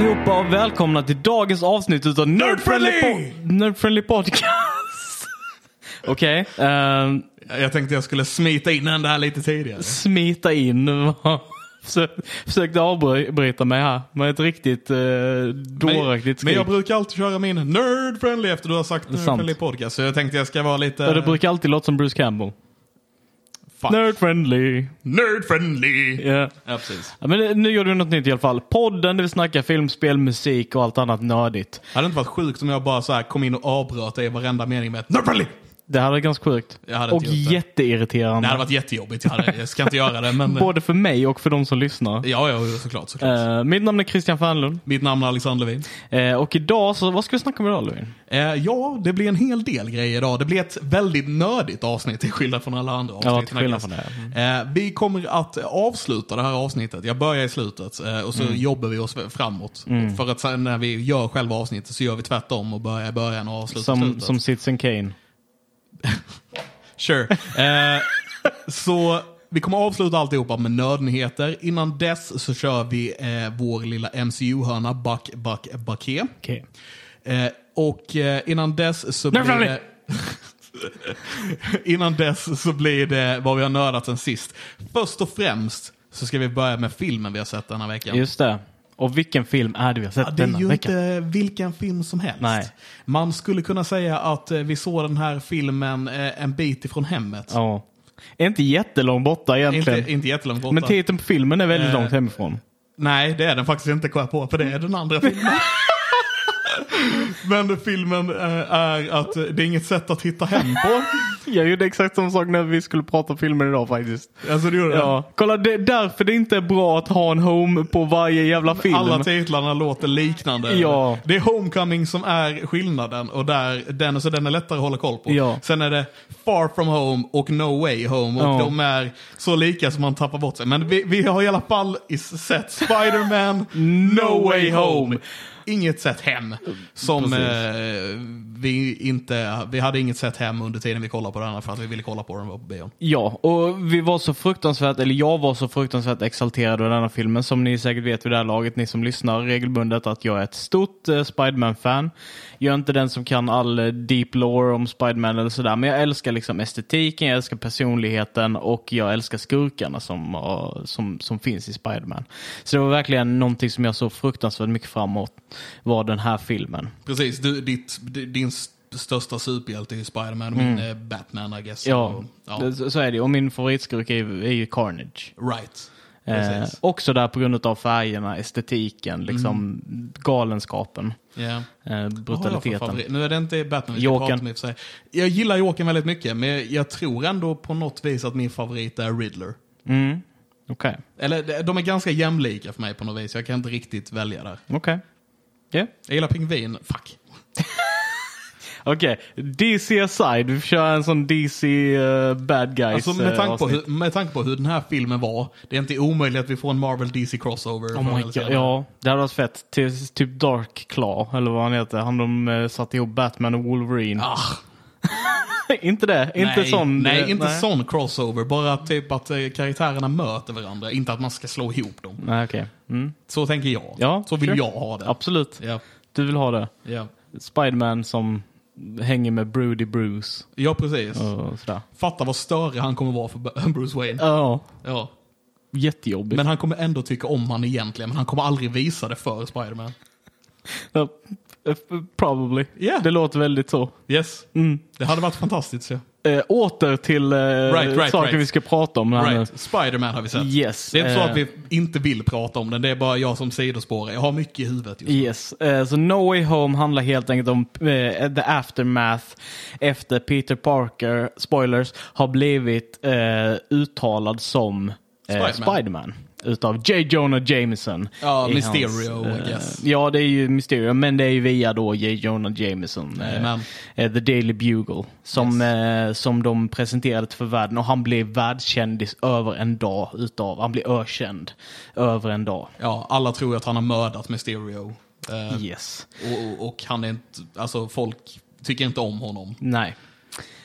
Allihopa och välkomna till dagens avsnitt utav Nerdfriendly, po- Nerdfriendly Podcast. Okej, ehm, Jag tänkte jag skulle smita in den där lite tidigare. smita in. Försök, försökte avbryta mig här med ett riktigt uh, dåraktigt Men skrik. jag brukar alltid köra min nerd friendly efter du har sagt är nerd sant. friendly podcast. Så jag tänkte jag ska vara lite... Ja, det brukar alltid låta som Bruce Campbell. Fuck. Nerdfriendly. Nerd friendly! Ja. Ja, precis. Ja, men nu gör du något nytt i alla fall. Podden där vi snackar film, spel, musik och allt annat nördigt. Hade det inte varit sjukt om jag bara så här kom in och avbröt dig i varenda mening med ett nerd friendly? Det här är ganska sjukt. Jag hade Och inte gjort det. jätteirriterande. Det hade varit jättejobbigt. Jag, hade, jag ska inte göra det, men... Både för mig och för de som lyssnar. Ja, ja, såklart. såklart. Eh, mitt namn är Christian Fernlund. Mitt namn är Alexander Levin. Eh, och idag, så vad ska vi snacka om idag Levin? Eh, ja, det blir en hel del grejer idag. Det blir ett väldigt nördigt avsnitt till skillnad från alla andra avsnitt. Ja, till skillnad från det. Eh, vi kommer att avsluta det här avsnittet. Jag börjar i slutet eh, och så Mm. jobbar vi oss framåt. För att sen när vi gör själva avsnittet så gör vi tvärtom och börjar i början och avslutar Som, slutet. som Citizen Kane. Sure. Eh, så vi kommer avsluta alltihopa med nördnyheter. Innan dess så kör vi eh, vår lilla MCU-hörna, Buck, Buck, Bucké. Okej. Eh, och eh, innan dess så blir det... innan dess så blir det vad vi har nördat sen sist. Först och främst så ska vi börja med filmen vi har sett denna veckan. Just det. Och vilken film är det vi har sett Ja, det är denna ju inte vilken film som helst. Nej. Man skulle kunna säga att eh, vi såg den här filmen eh, en bit ifrån hemmet. Ja. Inte jättelångt borta egentligen. Inte, inte jättelångt borta. Men titeln på filmen är väldigt Eh, långt hemifrån. Nej, det är den faktiskt inte jag på, för det är den andra filmen. Men filmen eh, är att eh, det är inget sätt att hitta hem på. Jag gjorde exakt samma sak när vi skulle prata om filmen idag faktiskt. Alltså, det gjorde Ja, kolla det är därför det inte är bra att ha en home på varje jävla film. Alla titlarna låter liknande. Ja. Det är Homecoming som är skillnaden och där, den, så den är lättare att hålla koll på. Ja. Sen är det Far From Home och No Way Home och Ja. de är så lika som man tappar bort sig. Men vi, vi har i alla fall sett Spider-Man No Way Home. Inget sett hem. Som eh, vi inte, vi hade inget sett hem under tiden vi kollade på den för att vi ville kolla på den på bion. Ja, och vi var så fruktansvärt, eller jag var så fruktansvärt exalterad över denna filmen. Som ni säkert vet vid det här laget, ni som lyssnar regelbundet, att jag är ett stort eh, Spiderman-fan. Jag är inte den som kan all eh, deep lore om Spiderman eller sådär, men jag älskar liksom estetiken, jag älskar personligheten och jag älskar skurkarna som, eh, som, som finns i Spiderman. Så det var verkligen någonting som jag såg fruktansvärt mycket fram emot, var den här filmen. Precis, du, ditt, din st- största superhjälte är Spider-Man och min är Batman I guess. Ja, Och, ja. så är det. Och min favoritskurk är, är ju Carnage. Right. Eh, också där på grund av färgerna, estetiken, liksom galenskapen, Ja. eh, brutaliteten. Nu är det inte Batman vi ska prata om i och för sig. Jag gillar Jokern väldigt mycket, men jag tror ändå på något vis att min favorit är Riddler. Mm. Okej, Eller de- är ganska jämlika för mig på något vis. Jag kan inte riktigt välja där. okej. Ja. Jag gillar pingvin. Fuck. Okej, DC aside, vi köra en sån DC uh, bad guys Alltså med eh, tanke, på hur, med tanke på hur den här filmen var, det är inte omöjligt att vi får en Marvel DC crossover. Oh my God. senare. Ja, det hade varit fett. Till, typ Dark Claw, eller vad han heter. Han de uh, satte ihop Batman och Wolverine. Ah, inte det? Inte nej, sån? Nej, eh, inte sån crossover. Bara typ att eh, karaktärerna möter varandra. Inte att man ska slå ihop dem. Nej, okej. Mm. Så tänker jag. Ja, så vill sure. jag ha det. Absolut. Ja. Du vill ha det. Ja. Spiderman som hänger med Broody Bruce ja, precis. och sådär. Fatta vad större han kommer vara för Bruce Wayne. Ja, Ja. jättejobbigt. Men han kommer ändå tycka om han egentligen, men han kommer aldrig visa det för Spiderman. Eh, probably. Yeah. Det låter väldigt så. Yes. Mm. Det hade varit fantastiskt. Ja. Eh, åter till eh, Right, right, saker right. vi ska prata om. Right. Spiderman har vi sett. Yes. Det är inte så eh, att vi inte vill prata om den, det är bara jag som sidospårar. Jag har mycket i huvudet just nu. Yes, eh, så No Way Home handlar helt enkelt om eh, the aftermath efter Peter Parker, spoilers, har blivit eh, uttalad som eh, Spiderman. Spiderman. Utav J. Jonah Jameson. Ja, Mysterio, I eh, guess. Ja, det är ju Mysterio, men det är ju via då J. Jonah Jameson. Jajamän. eh, The Daily Bugle. Som, eh, som de presenterade för världen och han blev världskändis över en dag utav, han blev ökänd över en dag. Ja, alla tror att han har mördat Mysterio. Yes. och, och, han är inte, alltså folk tycker inte om honom. Nej.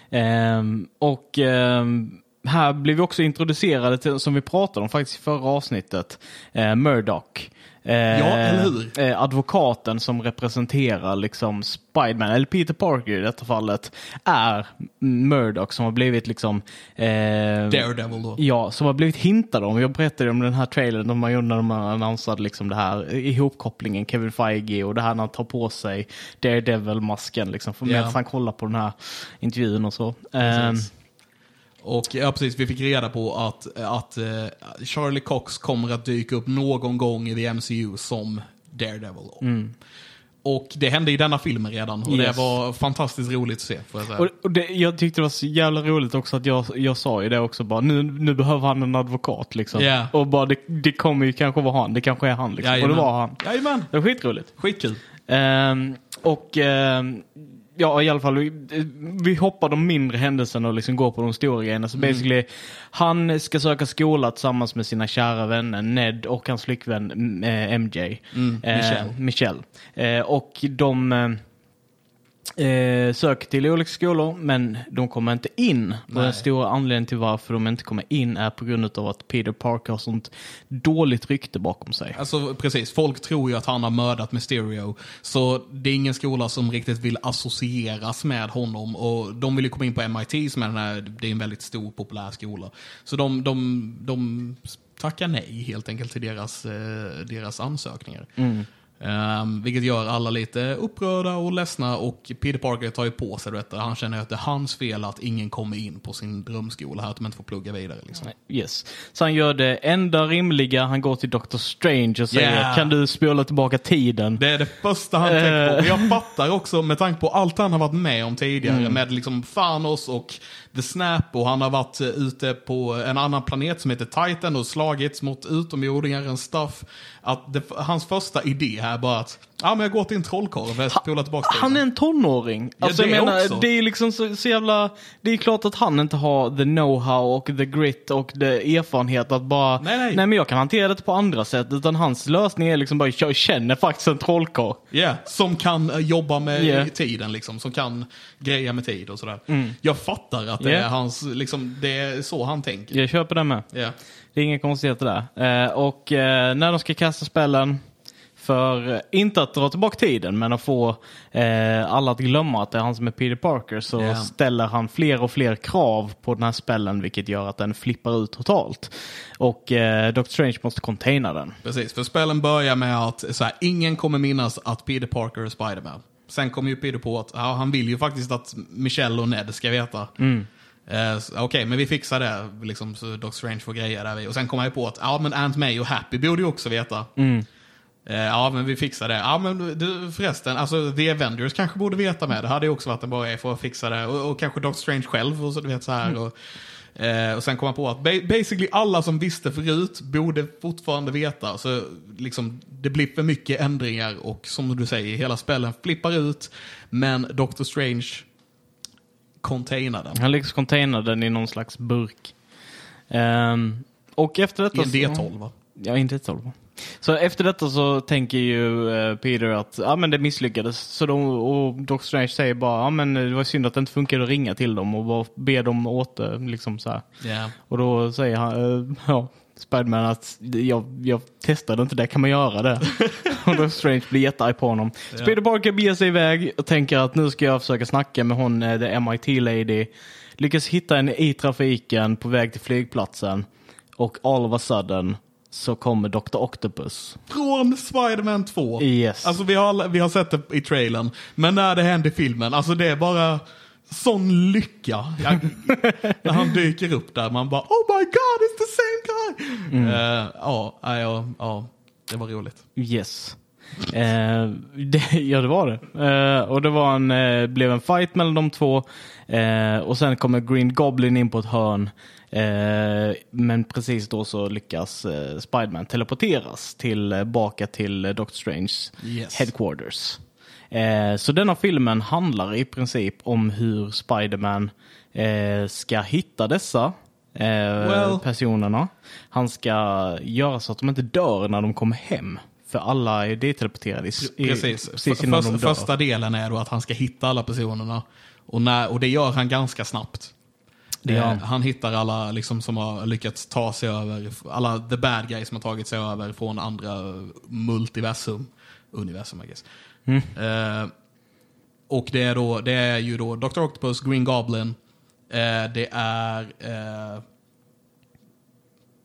Ehm, och ehm, här blir vi också introducerade till, som vi pratade om faktiskt i förra avsnittet, eh, Murdoch. Eh, Ja, eller hur? Eh, advokaten som representerar liksom Spiderman, eller Peter Parker i detta fallet, är Murdoch som har blivit liksom... Eh, Daredevil då. Ja, som har blivit hintade om. Jag berättade om den här trailern de man gjorde när de annonsade liksom det här ihopkopplingen Kevin Feige och det här när han tar på sig Daredevil-masken liksom, för Ja. medan han kollar på den här intervjun och så. Ehm, Precis. Och ja, precis, vi fick reda på att, att eh, Charlie Cox kommer att dyka upp någon gång i the MCU som Daredevil. då. Och det hände i denna filmen redan och Mm. Yes. det var fantastiskt roligt att se. Jag och, och det, jag tyckte det var så jävla roligt också att jag, jag sa ju det också bara, nu, nu behöver han en advokat liksom. Ja. Och bara det, det kommer ju kanske vara han, det kanske är han liksom. Och det Jajamän. var han. Jajamän, Det var skitroligt. skitkul. Ehm, och ehm, ja, i alla fall, vi, vi hoppar de mindre händelserna och liksom går på de stora grejerna. Så basically, han ska söka skola tillsammans med sina kära vänner Ned och hans flickvän mm, eh, MJ. Mm, Eh, Michelle. Michelle. Eh, och de eh, söker till olika skolor, men de kommer inte in. Och den stora anledningen till varför de inte kommer in är på grund av att Peter Parker har sånt dåligt rykte bakom sig. Alltså precis, folk tror ju att han har mördat Mysterio. Så det är ingen skola som riktigt vill associeras med honom. Och de vill ju komma in på MIT som är den här, det är en väldigt stor populär skola. Så de, de, de tackar nej helt enkelt till deras, eh, deras ansökningar. Um, vilket gör alla lite upprörda och ledsna och Peter Parker tar ju på sig detta. Han känner att det är hans fel att ingen kommer in på sin drömskola här, att de inte får plugga vidare. Liksom. Yes. Så han gör det enda rimliga, han går till Doctor Strange och säger Yeah. kan du spola tillbaka tiden? Det är det första han tänker på. Jag fattar också med tanke på allt han har varit med om tidigare med liksom Thanos och The Snap och han har varit eh, ute på en annan planet som heter Titan och slagits mot utomjordingar och stuff. Att det, hans första idé här är bara att ja, men jag går till en trollkarl och spolar tillbaka Han är en tonåring. Ja, Alltså, det jag menar, också. det är liksom så, så jävla... Det är klart att han inte har the know-how och the grit och the erfarenhet att bara... Nej, nej. men jag kan hantera det på andra sätt. Utan hans lösning är liksom bara, jag känner faktiskt en trollkarl. Ja, som kan eh, jobba med Yeah. tiden, liksom, som kan greja med tid och sådär. Jag fattar att det Yeah. är hans, liksom, det är så han tänker. Jag köper det med. Ja. Det är inga konstigheter där. Eh, och eh, när de ska kasta spellen, för eh, inte att dra tillbaka tiden, men att få eh, alla att glömma att det är han som är Peter Parker, så Ja. ställer han fler och fler krav på den här spellen, vilket gör att den flippar ut totalt. Och eh, Doctor Strange måste containa den. Precis, för spelen börjar med att så här, ingen kommer minnas att Peter Parker är Spiderman. Sen kommer ju Peter på att ja, han vill ju faktiskt att Michelle och Ned ska veta. Eh, så, Okej, men vi fixar det, liksom, så Doctor Strange får grejer där. vi- Och sen kommer jag på att ja, men Aunt May och Happy borde ju också veta. Eh, ja, men vi fixar det. Ja, men du, förresten, alltså The Avengers kanske borde veta med. Det hade ju också varit en bra grej för att fixa det. Och, och kanske Doctor Strange själv och så du vet så här. Och, eh, och sen kom jag på att ba basically alla som visste förut borde fortfarande veta. Så liksom, det blir för mycket ändringar och som du säger, hela spelen flippar ut. Men Doctor Strange containar den. Han lyckas containa den i någon slags burk. Ehm, och efter I detta... en så- D12 va? Ja, inte ett 12. Så efter detta så tänker ju eh, Peter att ja, men det misslyckades. Så de, och Doctor Strange säger bara ja, men det var synd att det inte funkade att ringa till dem och bara be dem åt det. Liksom så här. Ja. Och då säger han, eh, ja, Spiderman att jag, jag testade inte det, kan man göra det? och då Strange blir jättearg på honom. Så Peter Parker beger sig iväg och tänker att nu ska jag försöka snacka med hon, eh, the MIT-lady. Lyckas hitta henne i trafiken på väg till flygplatsen. Och all of a sudden så kommer Dr. Octopus. Från Spider-Man 2. Yes. Alltså vi har, vi har sett det i trailern. Men när det händer i filmen, alltså det är bara sån lycka. Jag, när han dyker upp där, man bara oh my god, it's the same guy! Mm. Ja, ja, ja, ja, det var roligt. Yes. Eh, det, ja, det var det. Eh, och det var en, eh, blev en fight mellan de två. Eh, och sen kommer Green Goblin in på ett hörn. Eh, men precis då så lyckas eh, Spiderman teleporteras tillbaka till eh, Doctor Stranges Yes. headquarters. Så denna filmen handlar i princip om hur Spiderman ska hitta dessa Well. personerna. Han ska göra så att de inte dör när de kommer hem. För alla är deteleporterade i, Precis. precis innan först- de dör. första delen är då att han ska hitta alla personerna. Och, när, och det gör han ganska snabbt. Det Eh, han. han hittar alla liksom, som har lyckats ta sig över, alla the bad guys som har tagit sig över från andra multiversum. Universum, I guess. Mm. Eh, och det är, då, det är ju då Dr. Octopus, Green Goblin, eh, det är eh,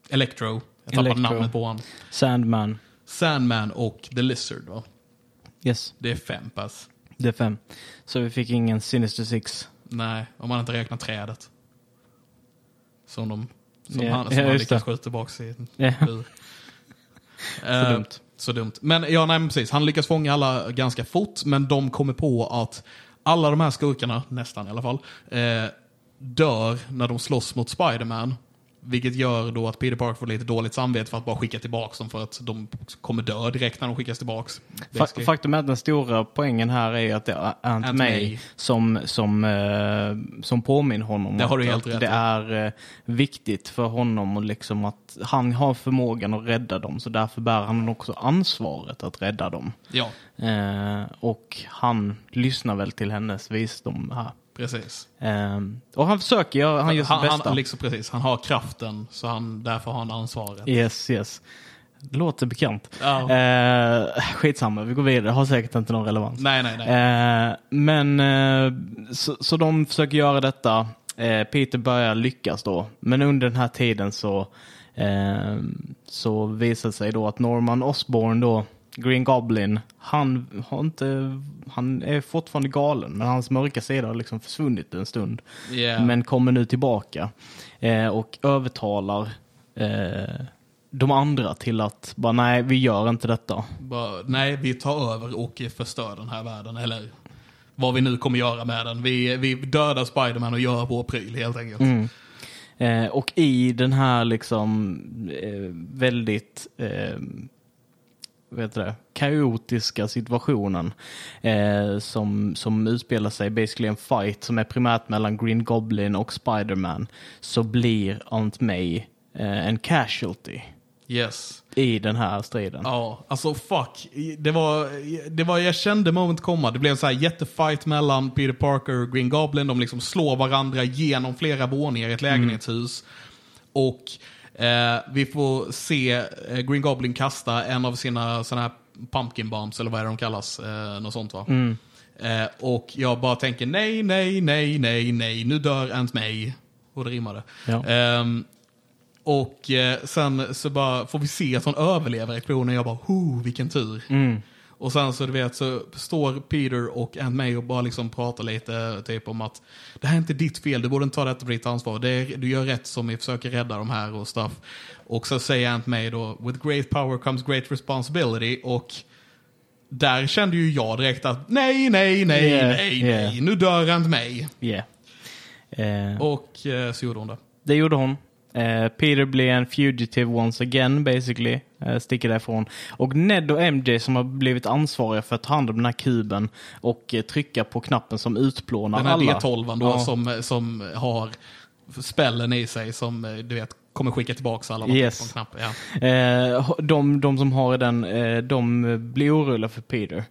Electro, jag tappade Electro. namnet på honom. Sandman. Sandman och The Lizard. Va? Yes, Det är fem pass. det är fem. Så vi fick ingen Sinister Six. Nej, om man inte räknar trädet. Som, de, som Ja, han, som ja, han lyckas skjuta tillbaka i Ja. bur. Eh, dumt. Så dumt. Men ja, nej, men precis. Han lyckas fånga alla ganska fort, men de kommer på att alla de här skurkarna, nästan i alla fall, eh, dör när de slåss mot Spiderman. Vilket gör då att Peter Parker får lite dåligt samvete för att bara skicka tillbaka dem för att de kommer dö direkt när de skickas tillbaka. Fa- Faktum är att den stora poängen här är att det är Aunt, Aunt May, May. som, som, eh, som påminner honom Det har du helt rätt det är eh, viktigt för honom och liksom att han har förmågan att rädda dem så därför bär han också ansvaret att rädda dem. Ja, Eh, och han lyssnar väl till hennes visdom här. Precis. Eh, och han försöker göra, han gör sitt bästa. han, liksom, precis, han har kraften, så han, därför har han ansvaret. Yes, yes. Låter bekant. Ja. Eh, skitsamma, vi går vidare. Har säkert inte någon relevans. Nej, nej, nej. Eh, men eh, så, så de försöker göra detta. Eh, Peter börjar lyckas då. Men under den här tiden så, så visar det sig då att Norman Osborn då, Green Goblin, han, har inte, han är fortfarande galen. Men hans mörka sida har liksom försvunnit en stund. Yeah. Men kommer nu tillbaka. Eh, och övertalar eh, de andra till att bara nej, vi gör inte detta. Bara, nej, vi tar över och förstör den här världen. Eller vad vi nu kommer göra med den. Vi, vi dödar Spiderman och gör vår pryl helt enkelt. Mm. Eh, och i den här liksom eh, väldigt eh, heter det, kaotiska situationen eh, som, som utspelar sig basically en fight som är primärt mellan Green Goblin och Spider-Man så blir Aunt May eh, en casualty Yes. i den här striden. Ja, alltså fuck. Det var, det var, jag kände moment komma. Det blev en så här jättefight mellan Peter Parker och Green Goblin. De liksom slår varandra genom flera våningar i ett lägenhetshus. Och eh, vi får se eh, Green Goblin kasta en av sina såna här pumpkin bombs, eller vad är det de kallas? Eh, något sånt va? Eh, och jag bara tänker nej, nej, nej, nej, nej, nu dör Aunt May. Och det rimmade. Ja. Ehm, och eh, sen så bara får vi se att hon överlever explosionen. Jag bara, ho, vilken tur. Mm. Och sen så du vet så står Peter och Aunt May och bara liksom pratar lite typ om att det här är inte ditt fel, du borde inte ta detta på ditt ansvar. Det är, du gör rätt som vi försöker rädda de här och stuff. Och så säger Aunt May då, with great power comes great responsibility. Och där kände ju jag direkt att nej, nej, nej, Yeah, nej, yeah. nej, nu dör Aunt May. Yeah. Eh, Och eh, så gjorde hon det. Det gjorde hon. Eh, Peter blir en fugitive once again basically. Eh, sticker därifrån. Och Ned och MJ som har blivit ansvariga för att ta hand om den här kuben och eh, trycka på knappen som utplånar Den här alla. D12 då Ja. som, som har spällen i sig som du vet kommer skicka tillbaka alla Yes. på en knapp. Ja. Eh, de, de som har den, eh, de blir oroliga för Peter.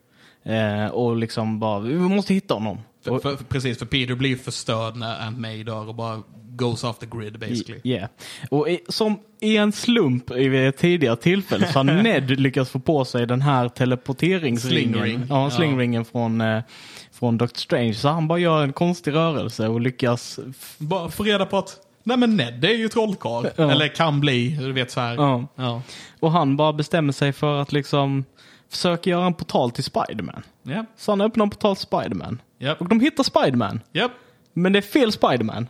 Eh, och liksom bara, vi måste hitta honom. För, Och- för, precis, för Peter blir förstörd när Aunt May dör och bara goes off the grid basically. Yeah. Och i, som i en slump i ett tidigare tillfälle så har Ned lyckats få på sig den här teleporteringsringen. Slingring. Ja, Ja. slingringen från, eh, från Doctor Strange. Så han bara gör en konstig rörelse och lyckas... Bara få reda på att Nej men Ned är ju trollkarl. Ja. Eller kan bli, du vet så här. Ja. Ja. Och han bara bestämmer sig för att liksom försöka göra en portal till Spiderman. Ja. Så han öppnar en portal till Spiderman. Japp. Och de hittar Spiderman. Japp. Men det är fel Spiderman.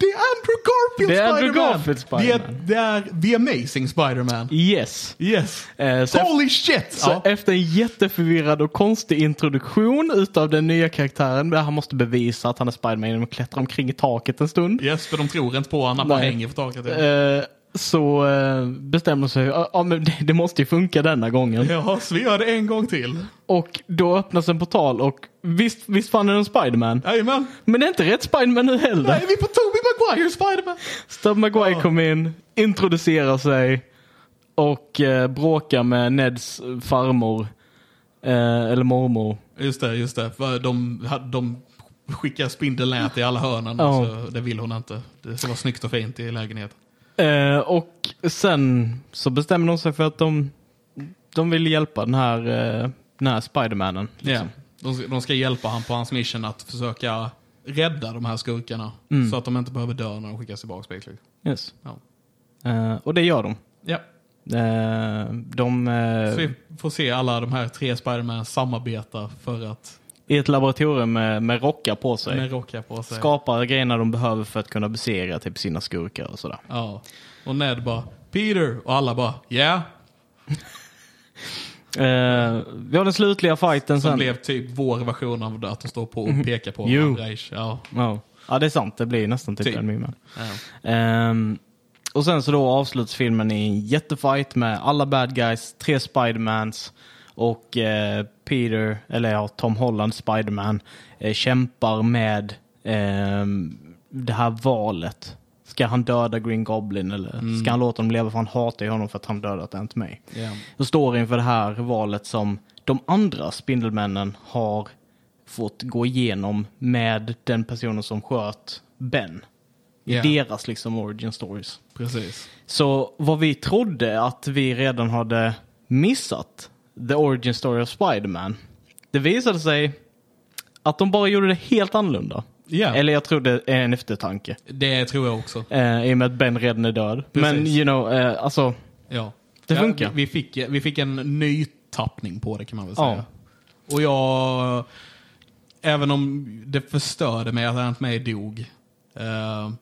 Det är Andrew Garfield Det är Andrew Spider-Man! Garfield Det är, Spider-Man. det är The Amazing Spider-Man. Yes. Yes. Eh, så Holy shit! Så Ja. efter en jätteförvirrad och konstig introduktion utav den nya karaktären, där han måste bevisa att han är Spiderman genom att klättra omkring i taket en stund. Yes, för de tror inte på honom, han bara Nej. hänger på taket. Ja. Eh, så eh, bestämmer sig, ja men det, det måste ju funka denna gången. Ja, så vi gör det en gång till. Och då öppnas en portal och visst, visst är det en Spiderman. Jajamän. Men det är inte rätt Spiderman nu heller. Nej, vi är på Tobey Maguire Spider-Man. Stubbe Maguire Ja. kom in, introducerar sig och eh, bråkar med Neds farmor. Eh, eller mormor. Just det, just det. De, de skickar spindelnät i alla hörnen, Ja. så det vill hon inte. Det ska vara snyggt och fint i lägenheten. Eh, och sen så bestämmer de sig för att de, de vill hjälpa den här, eh, den här Spidermanen. Ja. De, ska- de ska hjälpa han på hans mission att försöka rädda de här skurkarna. Mm. Så att de inte behöver dö när de skickas tillbaka. basically. Yes. Ja. Eh, och det gör de. Ja. Eh, de eh, Så vi får se alla de här tre Spiderman samarbeta för att i ett laboratorium med, med rockar på sig. med rockar på sig. skapar grejerna de behöver för att kunna besegra typ sina skurkar och sådär. Ja. Och Ned bara Peter och alla bara yeah. Eh, vi har den slutliga fighten Som sen. blev typ vår version av att de står på och pekar på Jo. varandra. Ja. Ja. ja, det är sant. Det blir nästan typ Typ. en meme. Ehm, och sen så då avslutas filmen i en jättefight med alla bad guys, tre Spidermans och eh, Peter, eller ja, Tom Holland, Spiderman, eh, kämpar med ehm, det här valet. Ska han döda Green Goblin eller ska han låta dem leva för han hatar ju honom för att han dödat Aunt May. Ja. Och står inför det här valet som de andra Spindelmännen har fått gå igenom med den personen som sköt Ben. I Ja. deras liksom origin stories. Precis. Så vad vi trodde att vi redan hade missat, the origin story of Spider-Man, det visade sig att de bara gjorde det helt annorlunda. Ja. Eller jag tror det är en eftertanke. Det tror jag också. Eh, I och med att Ben redan är död. Men Precis. you know, eh, alltså, Ja. Det ja, funkar. Vi, vi, fick, vi fick en ny tappning på det kan man väl Ja. säga. Och jag, även om det förstörde mig att Aunt May dog. Eh,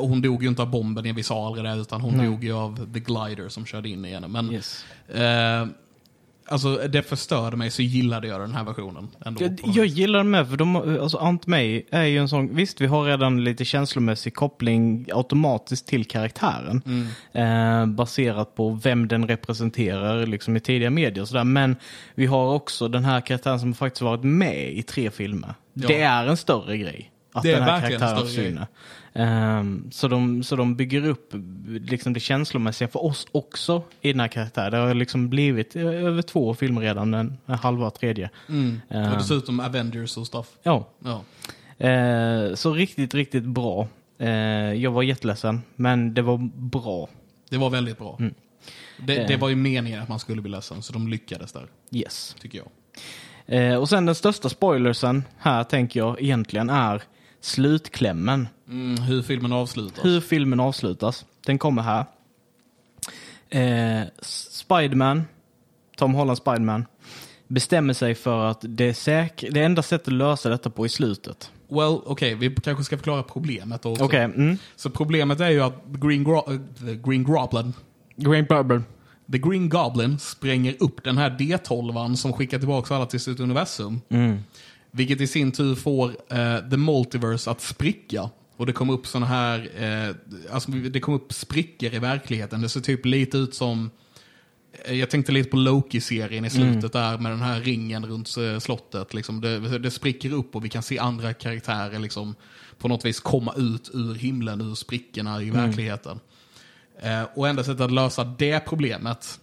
och hon dog ju inte av bomben, vi sa aldrig det, utan hon Nej. dog ju av the glider som körde in i henne. Men yes. eh, alltså, det förstörde mig så gillade jag den här versionen. Ändå, Jag, jag gillar den med, för de, alltså Aunt May är ju en sån, visst vi har redan lite känslomässig koppling automatiskt till karaktären. Mm. Eh, baserat på vem den representerar liksom i tidiga medier och sådär. Men vi har också den här karaktären som faktiskt varit med i tre filmer. Ja. Det är en större grej. Att Det är den här verkligen en karaktären större grej. försvinner. Ehm, så, de, så de bygger upp liksom det känslomässiga för oss också i den här karaktären. Det har liksom blivit eh, över två filmer redan, en, halva tredje. Mm. Eh. Och dessutom Avengers och stuff. Ja, Ja. Eh, så riktigt, riktigt bra. Eh, jag var jätteledsen, men det var bra. Det var väldigt bra. Mm. Det, det var ju meningen att man skulle bli ledsen, så de lyckades där, Yes. tycker jag. Eh, och sen den största spoilersen här tänker jag egentligen är slutklämmen. Mm, hur filmen avslutas. Hur filmen avslutas. Den kommer här. Eh, Spiderman, Tom Holland Spiderman, bestämmer sig för att det, är säk- det enda sättet att lösa detta på i slutet. Well, okej, vi kanske ska förklara problemet också. Okej, mm. Så problemet är ju att Green, Gro- äh, the Green Goblin, Green Bourbon. The Green Goblin spränger upp den här D12 som skickar tillbaka alla till sitt universum. Mm. Vilket i sin tur får eh, The Multiverse att spricka. Och det kommer upp såna här, eh, alltså det kommer upp sprickor i verkligheten. Det ser typ lite ut som, eh, jag tänkte lite på Loki-serien i slutet där med den här ringen runt eh, slottet. Liksom. Det, det spricker upp och vi kan se andra karaktärer liksom, på något vis komma ut ur himlen, ur sprickorna i verkligheten. Eh, och enda sättet att lösa det problemet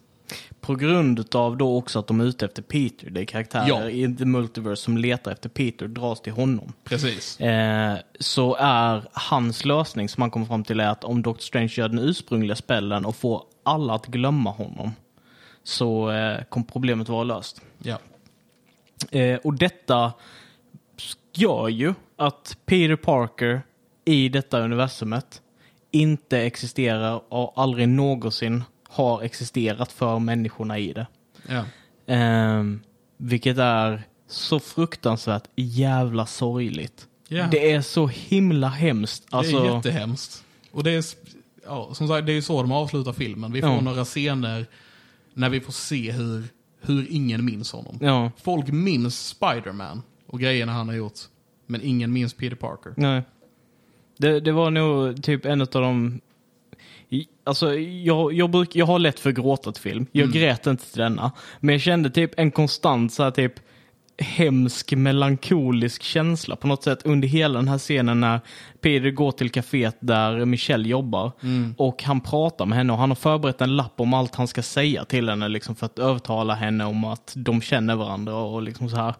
På grund av då också att de är ute efter Peter. Det är karaktärer Ja. i The Multiverse som letar efter Peter och dras till honom. Precis. Eh, så är hans lösning som han kommer fram till är att om Doctor Strange gör den ursprungliga spellen och får alla att glömma honom så eh, kommer problemet vara löst. Ja. Eh, och detta gör ju att Peter Parker i detta universumet inte existerar och aldrig någonsin har existerat för människorna i det. ja. Ehm, vilket är så fruktansvärt jävla sorgligt. Ja. Det är så himla hemskt. Alltså, Det är jättehemskt. Och det är, ja, som sagt, det är ju så de avslutar filmen. Vi får Ja. några scener när vi får se hur, hur ingen minns honom. ja, Folk minns Spider-Man och grejerna han har gjort. Men ingen minns Peter Parker. nej. Det, det var nog typ en av de... Alltså, jag, jag, bruk, jag har lätt för gråta till film. Jag grät inte till denna. Men jag kände typ en konstant så här, typ hemsk melankolisk känsla på något sätt under hela den här scenen när Peter går till kaféet där Michelle jobbar och han pratar med henne och han har förberett en lapp om allt han ska säga till henne liksom för att övertala henne om att de känner varandra och liksom så här.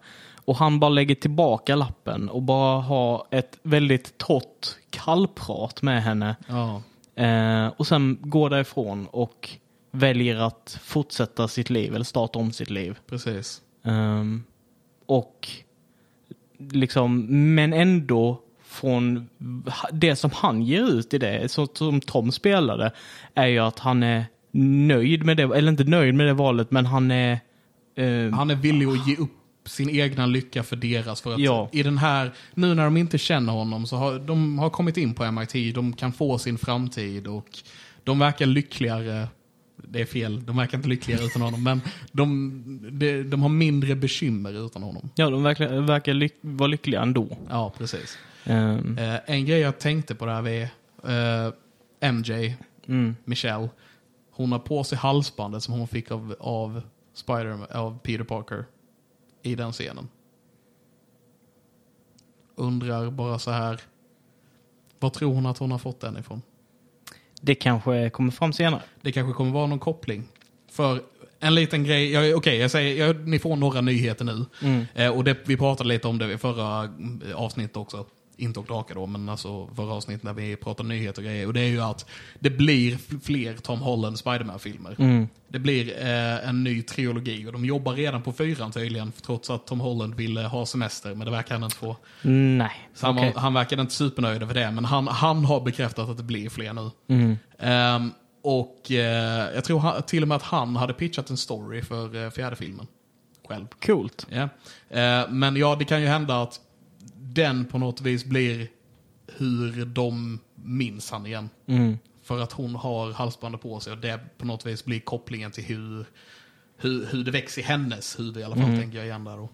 Och han bara lägger tillbaka lappen och bara har ett väldigt torrt kallprat med henne. Ja. Eh, och sen går därifrån och väljer att fortsätta sitt liv eller starta om sitt liv. Precis. Ehm, och liksom, men ändå från det som han ger ut i det, så, som Tom spelade, är ju att han är nöjd med det, eller inte nöjd med det valet, men han är... eh, Han är villig att ge upp sin egna lycka för deras. För att Ja. i den här, nu när de inte känner honom så har de har kommit in på MIT, de kan få sin framtid och de verkar lyckligare. Det är fel, de verkar inte lyckligare utan honom, men de, de, de har mindre bekymmer utan honom. ja, de verkar, verkar lyck, vara lyckliga ändå. Ja, precis. Ehm, Eh, en grej jag tänkte på där är eh, MJ, mm, Michelle. Hon har på sig halsbandet som hon fick av, av, Spider, av Peter Parker i den scenen. Undrar bara så här. Vad tror hon att hon har fått den ifrån? det kanske kommer fram senare. Det kanske kommer vara någon koppling. För en liten grej, jag- okej jag säger, jag, ni får några nyheter nu. Mm. Eh, och det, vi pratade lite om det i förra mm, avsnittet också. Inte och drakar då, men alltså förra avsnittet när vi pratade nyheter och grejer. Och det är ju att det blir fler Tom Holland Spiderman-filmer. Mm. Det blir eh, en ny trilogi och de jobbar redan på fyran tydligen. Trots att Tom Holland ville ha semester, men det verkar han inte få. Nej, Så han, var, han verkar inte supernöjd över det, men han, han har bekräftat att det blir fler nu. Mm. Ehm, och eh, jag tror han, till och med att han hade pitchat en story för eh, fjärde filmen. Själv. Coolt. Ja. Eh, men ja, det kan ju hända att den på något vis blir hur de minns han igen. Mm. För att hon har halsbandet på sig och det på något vis blir kopplingen till hur, hur, hur det växer i hennes huvud i alla fall, tänker jag igen där då.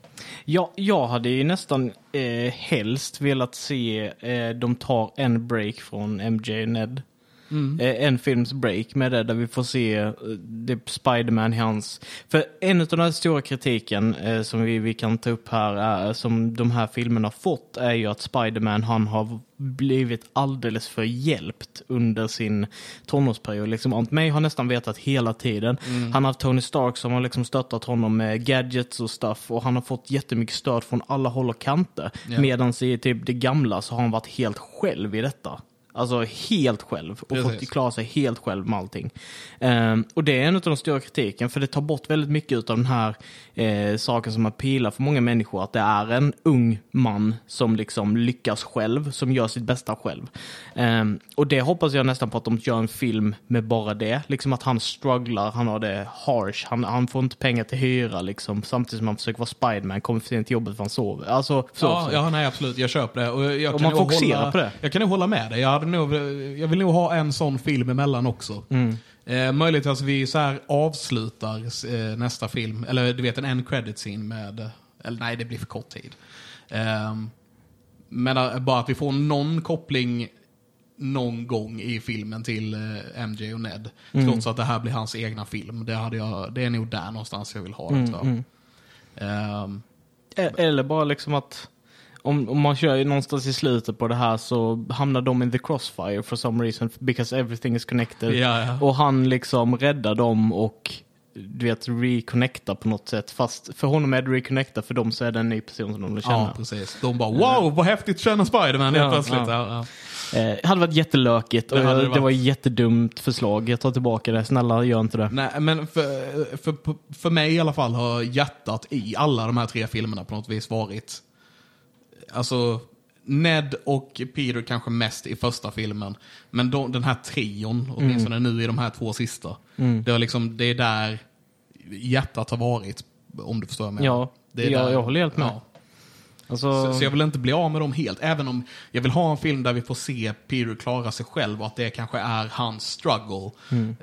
Ja, jag hade ju nästan eh, helst velat se eh, de tar en break från MJ och Ned. Eh, en films break med det där vi får se eh, Spiderman i hans... För en av den stora kritiken eh, som vi, vi kan ta upp här, är, som de här filmerna har fått, är ju att Spiderman han har blivit alldeles för hjälpt under sin tonårsperiod. Liksom, Aunt May har nästan vetat hela tiden. Han har haft Tony Stark som har liksom stöttat honom med gadgets och stuff och han har fått jättemycket stöd från alla håll och kanter. Ja. Medan i typ det gamla så har han varit helt själv i detta. Alltså helt själv och Precis. fått klara sig helt själv med allting. Ehm, och det är en av de stora kritiken för det tar bort väldigt mycket av den här eh, saken som appealar för många människor. Att det är en ung man som liksom lyckas själv, som gör sitt bästa själv. Ehm, och det hoppas jag nästan på att de gör en film med bara det. Liksom att han strugglar, han har det harsh, han, han får inte pengar till hyra liksom. Samtidigt som han försöker vara Spiderman, kommer för sent till jobbet för han sover. Alltså, så, Ja, ja, nej absolut. Jag köper det. Och jag Och man fokuserar hålla, på det. Jag kan nog hålla med dig. Jag, hade nog, jag vill nog ha en sån film emellan också. Mm. Eh, möjligt att vi så här avslutar eh, nästa film, eller du vet en end credit scene med, eller nej det blir för kort tid. Ehm, men eh, bara att vi får någon koppling någon gång i filmen till eh, MJ och Ned. Mm. Trots att det här blir hans egna film. Det, hade jag, det är nog där någonstans jag vill ha Mm, det tror jag. Ehm, E- Eller bara liksom att om, om man kör någonstans i slutet på det här så hamnar de in the crossfire for some reason because everything is connected. Ja, ja. Och han liksom räddar dem och du vet reconnectar på något sätt. Fast för honom är det reconnecta, för dem så är det en ny person som de vill känna. Ja, precis. De bara wow, vad häftigt känna Spiderman helt Ja, plötsligt. ja. Ja, Eh, hade varit jättelökigt och Det jag, det det, var ett jättedumt förslag. Jag tar tillbaka det. Snälla, gör inte det. Nej, men för, för, för mig i alla fall har hjärtat i alla de här tre filmerna på något vis varit... Alltså, Ned och Peter kanske mest i första filmen. Men de, den här trion, åtminstone nu i de här två sista. Det, var liksom, det är där hjärtat har varit, om du förstår vad jag menar. Ja, det är jag- där, jag håller helt med. Ja. Alltså, Så, så jag vill inte bli av med dem helt. Även om jag vill ha en film där vi får se Peter klara sig själv och att det kanske är hans struggle.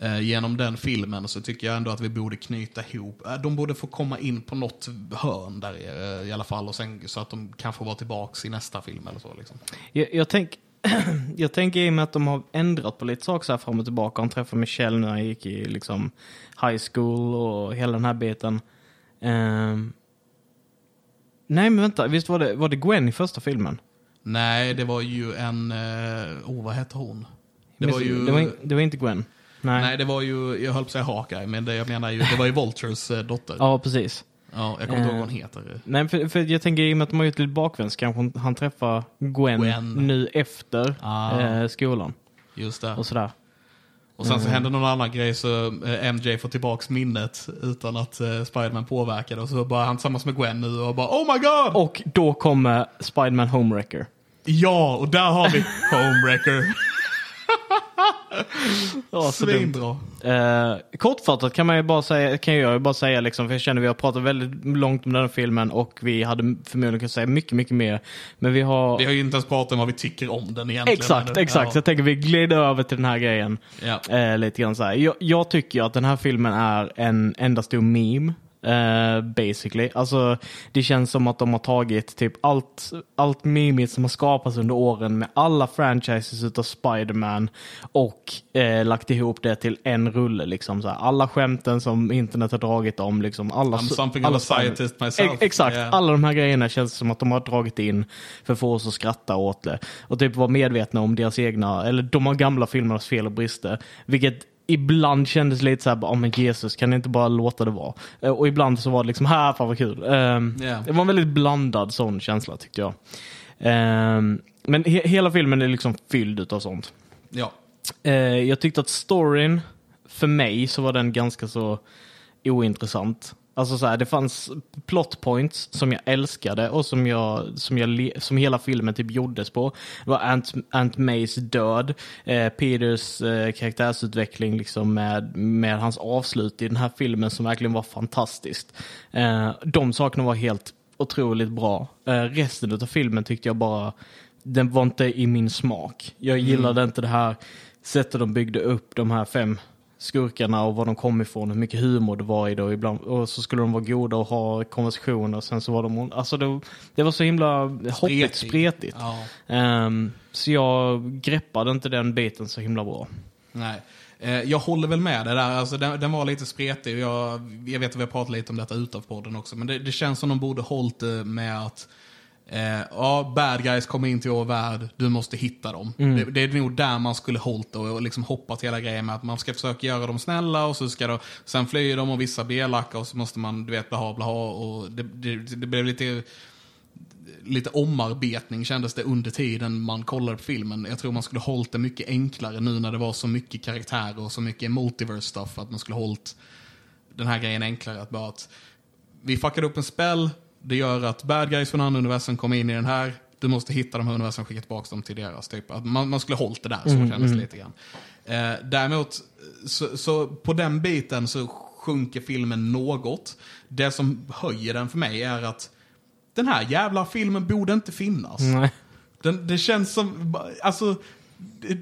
Eh, genom den filmen så tycker jag ändå att vi borde knyta ihop. Eh, de borde få komma in på något hörn där eh, i alla fall. Och sen, så att de kan få vara tillbaka i nästa film eller så. Liksom. jag, jag, tänk, jag tänker i och med att de har ändrat på lite saker så här fram och tillbaka. Han träffade Michelle när han gick i liksom, high school och hela den här biten. Ehm, nej men vänta, visst var det, var det Gwen i första filmen? Nej, det var ju en... Eh, oh, vad hette hon? Det var ju... det, var, det var inte Gwen. Nej. Nej, det var ju, jag höll på att säga Hawkeye, men det, jag menar ju, det var ju Vultures eh, dotter. Ja, precis. Ja, jag kommer inte ihåg Eh. vad hon heter. Nej, för, för jag tänker i och med att de har gjort lite bakvänds kanske hon- han träffar Gwen, Gwen. nu efter Ah. eh, skolan Just det. och sådär. Och sen så Mm. händer någon annan grej så eh, MJ får tillbaks minnet utan att eh, Spiderman påverkar det. Och så bara han tillsammans med Gwen nu och bara Oh my god! Och då kommer Spiderman Homewrecker. Ja, och där har vi Homewrecker. Ja, så. Svinbra. Eh, kortfattat kan, man ju bara säga, kan jag ju bara säga, liksom, för jag känner att vi har pratat väldigt långt om den här filmen och vi hade förmodligen kunnat säga mycket, mycket mer. Men vi har... Vi har ju inte ens pratat om vad vi tycker om den egentligen. Exakt, exakt. Så Ja. jag tänker vi glider över till den här grejen. Ja. Eh, lite grann så. Jag, jag tycker att den här filmen är en enda stor meme. Eh, basically. Alltså, det känns som att de har tagit typ allt, allt mimigt som har skapats under åren med alla franchises utav Spider-Man och eh, lagt ihop det till en rulle. Liksom, så här. Alla skämten som internet har dragit om. Liksom, alla, I'm something alla of a scientist myself. Ex- Exakt, Yeah. alla de här grejerna känns som att de har dragit in för att få oss att skratta åt det. Och typ vara medvetna om deras egna, eller de gamla filmernas fel och brister. Vilket ibland kändes lite så här, oh, men Jesus, kan ni inte bara låta det vara? Eh, Och ibland så var det liksom, här, fan vad kul. Ehm, Yeah. Det var en väldigt blandad sån känsla tyckte jag. Ehm, men he- hela filmen är liksom fylld av sånt. Ja. Eh, jag tyckte att storyn, för mig så var den ganska så ointressant. Alltså så här, det fanns plot points som jag älskade och som, jag, som, jag, som hela filmen typ gjordes på. Det var Aunt, Aunt Mays död, eh, Peters eh, karaktärsutveckling liksom med, med hans avslut i den här filmen som verkligen var fantastiskt. Eh, de sakerna var helt otroligt bra. Eh, resten av filmen tyckte jag bara, den var inte i min smak. Jag gillade inte det här sättet de byggde upp de här fem skurkarna och var de kom ifrån, hur mycket humor det var i det och ibland, och så skulle de vara goda och ha konversationer och sen så var de, alltså det, det var så himla hoppigt, Spretigt. ja. Ehm, så jag greppade inte den biten så himla bra. Nej. Eh, Jag håller väl med det där. Alltså, den, den var lite spretig. Jag, jag vet att vi har pratat lite om detta utanför podden också. Men det, det känns som de borde hållit det med att eh, ja, bad guys kommer in till vår värld, du måste hitta dem. Det, det är nog där man skulle hållit det och, liksom hoppat hela grejen med att man ska försöka göra dem snälla och så ska de, sen flyr de och vissa blir elaka och så måste man, du vet, blaha blaha. Och det, det, det blev lite lite omarbetning kändes det under tiden man kollade på filmen. Jag tror man skulle hållit det mycket enklare nu när det var så mycket karaktärer och så mycket multiverse stuff. Att man skulle hållit den här grejen enklare. Att bara att vi fuckade upp en spell, det gör att bad guys från andra universum kommer in i den här. Du måste hitta de här universum och skicka tillbaka dem till deras. Typ. Att man, man skulle hållit det där, så kändes det lite grann. Eh, däremot, så, så på den biten så sjunker filmen något. Det som höjer den för mig är att den här jävla filmen borde inte finnas. Nej. Den, det känns som, alltså,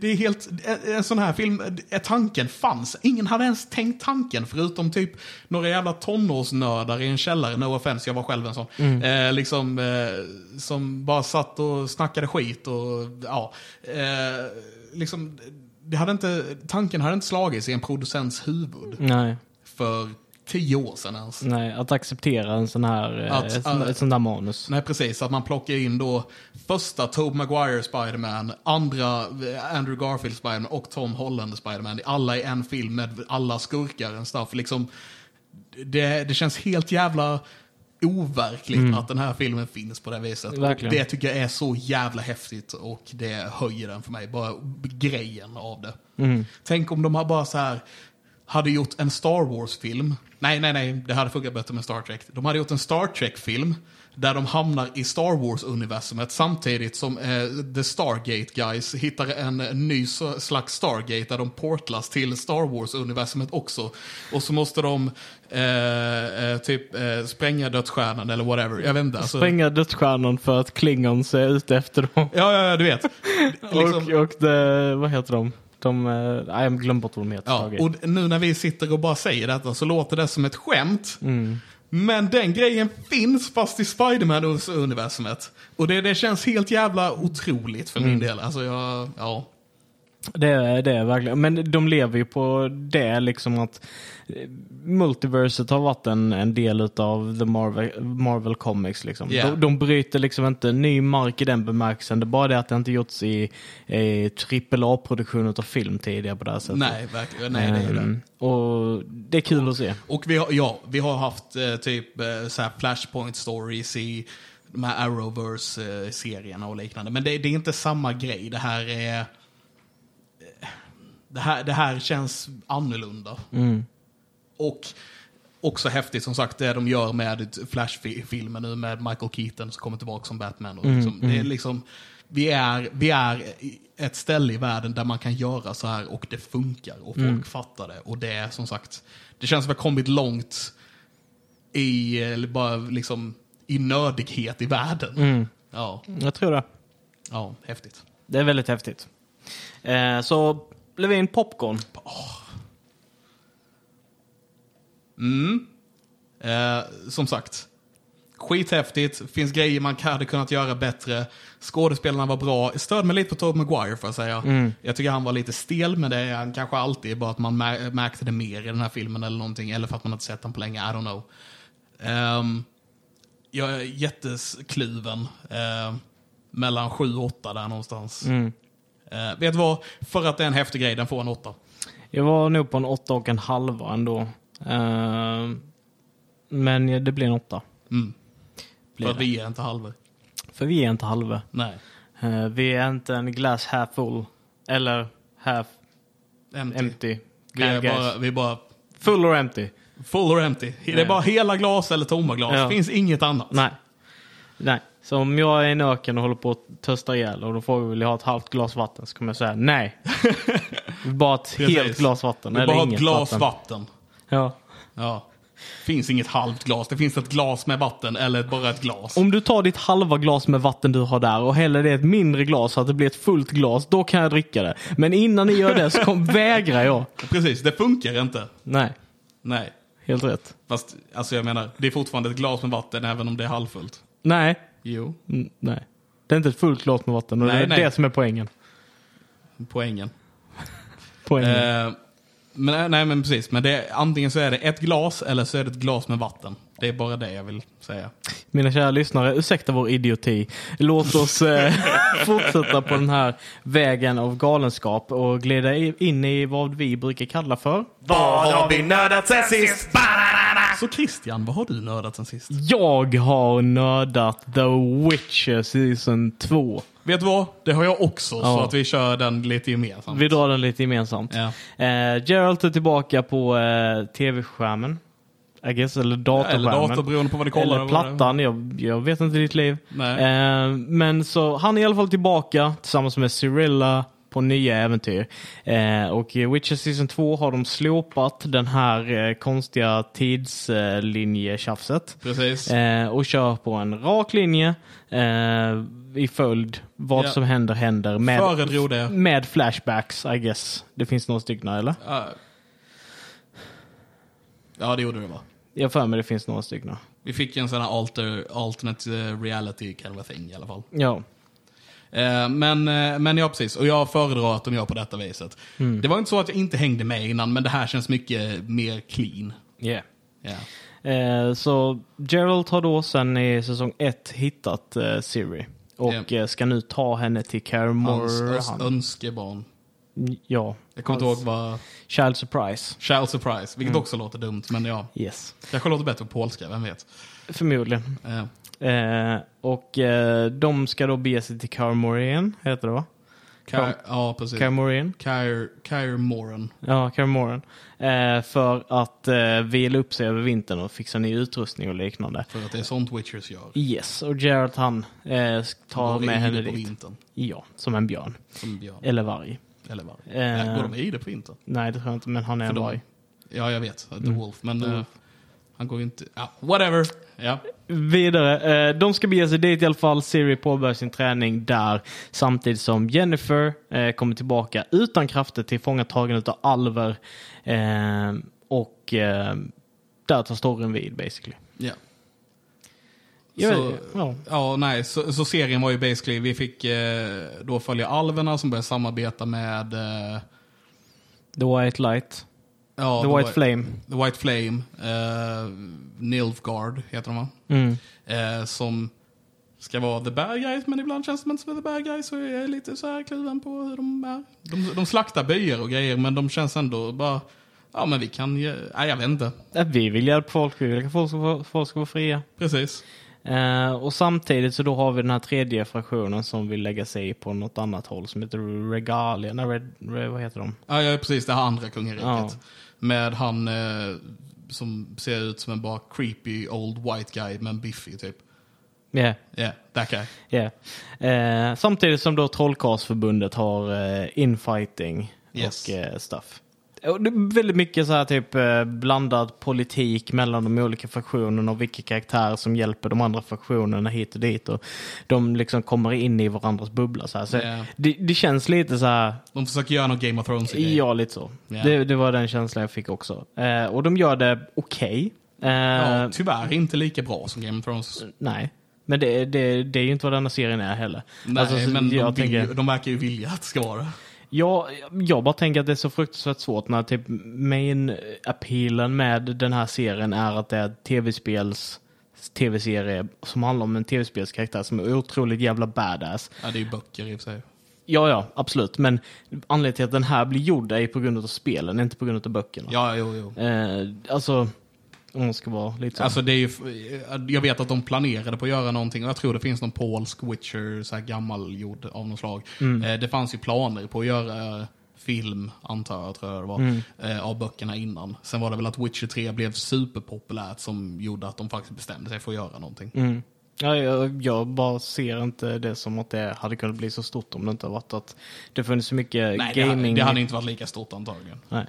det, är helt, en, sån här film, tanken fanns. Ingen hade ens tänkt tanken förutom typ några jävla tonårsnördar i en källare, no offense, jag var själv en sån. Eh, liksom, eh, som bara satt och snackade skit och ja. Eh, liksom, det hade inte, tanken hade inte slagits i en producents huvud Nej. för tio år sedan ens. Nej, att acceptera en sån här, eh, Att, ett, sånt- äh, ett sånt där manus. Nej, precis. Att man plockar in då första Tobey Maguire Spiderman, andra eh, Andrew Garfield Spiderman och Tom Holland Spiderman. Alla i en film med alla skurkar och stuff. Liksom, det, det känns helt jävla overkligt att den här filmen finns på det viset. Och Verkligen. det tycker jag är så jävla häftigt och det höjer den för mig. Bara grejen av det. Tänk om de har bara så här hade gjort en Star Wars-film. Nej, nej, nej, det hade funkat bättre med Star Trek. De hade gjort en Star Trek-film där de hamnar i Star Wars-universumet samtidigt som eh, The Stargate Guys hittar en ny slags Stargate där de portlas till Star Wars-universumet också. Och så måste de eh, eh, typ eh, spränga dödsstjärnan eller whatever. Jag vet inte. Alltså, Spränga dödsstjärnan för att Klingons är ute efter dem. ja, ja, ja, du vet. Liksom- Och, och det, vad heter de? De, eh, nej, jag glömde bort vad de heter. Ja, och nu när vi sitter och bara säger detta så låter det som ett skämt. Mm. Men den grejen finns fast i Spiderman-universumet. Och det, det känns helt jävla otroligt för Mm. min del. Alltså jag, ja. Det är det är verkligen. Men de lever ju på det liksom att eh, multiverset har varit en, en del av the Marvel, Marvel Comics. Liksom. Ja. De, de bryter liksom inte ny mark i den bemärkelsen. Det är bara det att det inte gjorts i, AAA-produktion av film tidigare på det här sättet. Nej, verkligen. Nej, det är det. Ehm, och det är kul att se. Och vi har, ja, vi har haft eh, typ eh, så här Flashpoint stories i de här Arrowverse-serierna och liknande. Men det, det är inte samma grej. Det här är... Det här, det här känns annorlunda. Och också häftigt som sagt det de gör med Flash-filmen nu med Michael Keaton som kommer tillbaka som Batman. Och liksom, Det är liksom, vi, är, vi är ett ställe i världen där man kan göra så här och det funkar och folk fattar det. Och det är som sagt, det känns som att vi har kommit långt i, bara liksom, i nördighet i världen. Ja, Jag tror det. ja, häftigt. Det är väldigt häftigt. Eh, så Levin Popcorn. Eh, som sagt, skithäftigt. Finns grejer man hade kunnat göra bättre. Skådespelarna var bra. Störde mig lite på Tobey Maguire får jag säga. Jag tycker han var lite stel med det. är Han kanske alltid bara att man mär- märkte det mer i den här filmen eller någonting. Eller för att man inte sett den på länge. I don't know. Ehm, jag är jätteskluven. Uh, mellan 7 och 8 där någonstans. Eh, vet du vad? För att det är en häftig grej, den får en 8. Jag var nog på en åtta och en halva ändå. Eh, men det blir en åtta. Mm. Blir För det. vi är inte halva. För vi är inte halva. Nej. Eh, vi är inte en glass half full. Eller half Empty. empty. Vi är, bara, vi är bara Full or empty? full or empty. Det är bara hela glas eller tomma glas. Ja. Det finns inget annat. Nej. Nej. Så om jag är i en öken och håller på att tösta ihjäl och då får vi vill jag ha ett halvt glas vatten så kommer jag säga nej. Bara ett Precis. helt glas vatten. Eller bara har ett inget glas vatten. vatten. Ja. Ja. finns inget halvt glas. Det finns ett glas med vatten eller bara ett glas. Om du tar ditt halva glas med vatten du har där och häller det i ett mindre glas så att det blir ett fullt glas, då kan jag dricka det. Men innan ni gör det så kom, vägrar jag. Precis, det funkar inte. Nej, Nej. helt rätt. Fast, alltså jag menar, det är fortfarande ett glas med vatten även om det är halvfullt. Nej, Jo, Mm, nej. Det är inte ett fullt glas med vatten och Nej, det är nej. det som är poängen. poängen. poängen. Eh, men, nej men precis, men det antingen så är det ett glas eller så är det ett glas med vatten. Det är bara det jag vill säga. Mina kära lyssnare, ursäkta vår idioti. Låt oss eh, fortsätta på den här vägen av galenskap och glida in i vad vi brukar kalla för. Vad har vi nördat sen sist? Så Christian, vad har du nördat sen sist? Jag har nördat The Witcher Season 2. Vet du vad? Det har jag också, så Ja. att vi kör den lite gemensamt. Vi drar den lite gemensamt. Ja. Eh, Geralt är tillbaka på eh, tv-skärmen. I guess, eller datorskärmen. Eller dator, beroende på vad det kollar. Eller plattan, jag, jag vet inte ditt liv. Nej. Eh, men så han är i alla fall tillbaka tillsammans med Cyrilla på nya äventyr. Eh, och i Witcher Season 2 har de slopat den här eh, konstiga tidslinjetjafset. Eh, och kör på en rak linje eh, i följd. Vad Ja. som händer händer med, med flashbacks I guess. Det finns några stycken eller? Ja. Ja, det gjorde det va? Jag för mig det finns några stycken. Vi fick ju en sån här alter, alternate reality kind of thing i alla fall. Ja. Eh, men, eh, men ja, precis. Och jag föredrar att de gör på detta viset. Mm. Det var inte så att jag inte hängde med innan, men det här känns mycket mer clean. Yeah. Ja. Eh, så Gerald har då sen i säsong ett hittat eh, Siri. Och eh, ska nu ta henne till Kaer Hans Morhen. öns- önskebarn. Ja. Jag kommer inte ihåg vad... Child Surprise. Child surprise, vilket Mm. också låter dumt, men ja. Yes. Kanske låter bättre på polska, vem vet? Förmodligen. Eh, Eh, och eh, de ska då bege sig till Kaer Morhen, heter det va? Ky- ja, precis. Morhen. Kyre, Kyre Moran. Ja, Kaer Morhen. Eh, för att eh, vila upp sig över vintern och fixa ny utrustning och liknande. För att det är sånt Witchers gör. Yes, och Geralt han eh, tar med henne dit. vintern. Ja, som en björn. Som björn. Eller varg. Eller vad? Eh. Går de i det på vintern? Nej, det tror jag inte, men han är För en de- varg. Ja, jag vet. The Mm. Wolf. Men eh, han går ju inte... Ja, whatever. Ja. Vidare, eh, de ska bege sig dit i alla fall. Siri påbörjar sin träning där samtidigt som Jennifer eh, kommer tillbaka utan krafter tillfångatagen av Alver. Eh, och där tar storyn vid basically. ja. Så-. Ja, nej, så, så serien var ju basically, vi fick eh, då följa alverna som började samarbeta med... Eh, The White Light. Ja, The White Flame. The White Flame. Eh, Nilfgaard heter de va? Mm. Eh, som ska vara the bad guys, men ibland känns de inte som the bad guys. Så jag är lite så här kluven på hur de är. De, de slaktar byar och grejer, men de känns ändå bara... Ja, men vi kan ju... Nej, jag vet inte. Vi vill hjälpa folk, vi vill att folk ska, vara- folk ska vara fria. Precis. Eh, och samtidigt så då har vi den här tredje fraktionen som vill lägga sig på något annat håll som heter Regalia. Nej, Red, Red, vad heter de? Ja, ja, precis. Det här andra kungariket. Ja. Med han eh, som ser ut som en bara creepy old white guy, men biffig typ. Ja, yeah, Ja, yeah, that guy. yeah. Eh, samtidigt som då Trollkarlsförbundet har eh, infighting Yes. och eh, stuff. Det är väldigt mycket så här typ eh, blandad politik mellan de olika fraktionerna och vilka karaktärer som hjälper de andra fraktionerna hit och dit. Och de liksom kommer in i varandras bubbla. Så, här. så Ja. det, det känns lite så här, De försöker göra någon Game of thrones grej. ja lite så. Ja. Det, det var den känslan jag fick också. Eh, och de gör det okej. Eh, Ja, tyvärr inte lika bra som Game of Thrones. Nej, men det, det, det är ju inte vad denna serien är heller. Nej, Alltså, så men de, vill, tänker, ju- de verkar ju vilja att det ska vara det. Jag, jag bara tänker att det är så fruktansvärt svårt när typ main appealen med den här serien är att det är tv-spels tv-serie som handlar om en tv-spelskaraktär som är otroligt jävla badass. Ja, det är ju böcker i och för sig. Ja, ja, absolut. Men anledningen till att den här blir gjord är på grund av spelen, inte på grund av böckerna. Ja, jo, jo. Eh, alltså, om man ska vara lite så. Alltså det är ju, jag vet att de planerade på att göra någonting och jag tror det finns någon polsk Witcher, så här gammalgjord av något slag. Mm. Eh, Det fanns ju planer på att göra eh, film, antar jag, tror jag det var, Mm. eh, av böckerna innan. Sen var det väl att Witcher 3 blev superpopulärt som gjorde att de faktiskt bestämde sig för att göra någonting. Mm. Ja, jag, jag bara ser inte det som att det hade kunnat bli så stort om det inte varit att det funnits så mycket Nej, det gaming. hade, det hade inte varit lika stort antagligen. Nej.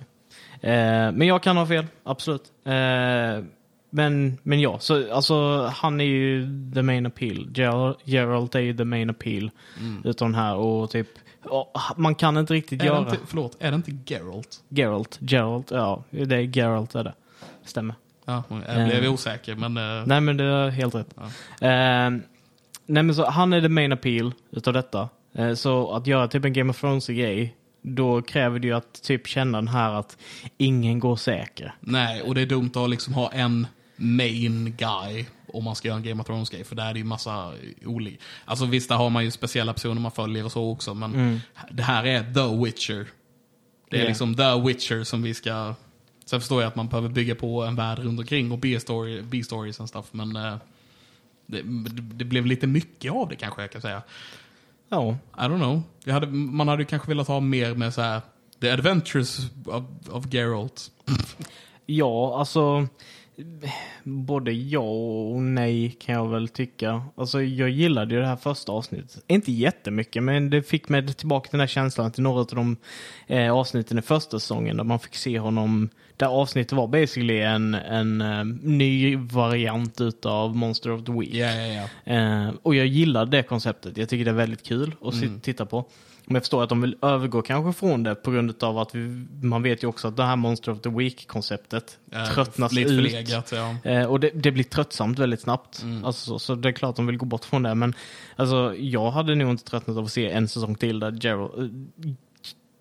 Eh, men jag kan ha fel, absolut. Eh, men, men ja, så, alltså, han är ju the main appeal. Gerald, Gerald är ju the main appeal utav den här och typ, man kan inte riktigt Mm. Är det göra... inte, förlåt, är det inte Geralt? Geralt, Gerald, ja, det är Geralt är det. Stämmer. Ja, jag blev Eh. osäker, men... eh, Nej men det är helt rätt. Ja. Eh, nej men så han är the main appeal utav detta. Så att göra typ en Game of Thrones-grej, då kräver det ju att typ känna den här att ingen går säker. Nej, och det är dumt att liksom ha en main guy om man ska göra en Game of Thrones-grej, för där är det ju massa olika. Alltså visst, där har man ju speciella personer man följer och så också, men det här är The Witcher. Det är Ja. liksom The Witcher som vi ska... Sen förstår jag att man behöver bygga på en värld runt omkring och B-story, B-stories och stuff, men eh, det, det blev lite mycket av det kanske jag kan säga. Ja, I don't know. Jag hade, man hade kanske velat ha mer med så här The Adventures of, of Geralt. ja alltså både ja och nej kan jag väl tycka. Alltså jag gillade ju det här första avsnittet. Inte jättemycket men det fick mig tillbaka till den här känslan till några av de eh, avsnitten i första säsongen där man fick se honom. Där avsnittet var basically en, en eh, ny variant utav Monster of the Week. Ja, ja, ja. Eh, och jag gillar det konceptet. Jag tycker det är väldigt kul att Mm. titta på. Men jag förstår att de vill övergå kanske från det på grund av att vi, man vet ju också att det här Monster of the Week-konceptet Eh, tröttnas ut. förlegat, ja. Eh, och det, det blir tröttsamt väldigt snabbt. Mm. Alltså, så, så det är klart de vill gå bort från det. Men alltså, jag hade nog inte tröttnat av att se en säsong till där Geralt, eh,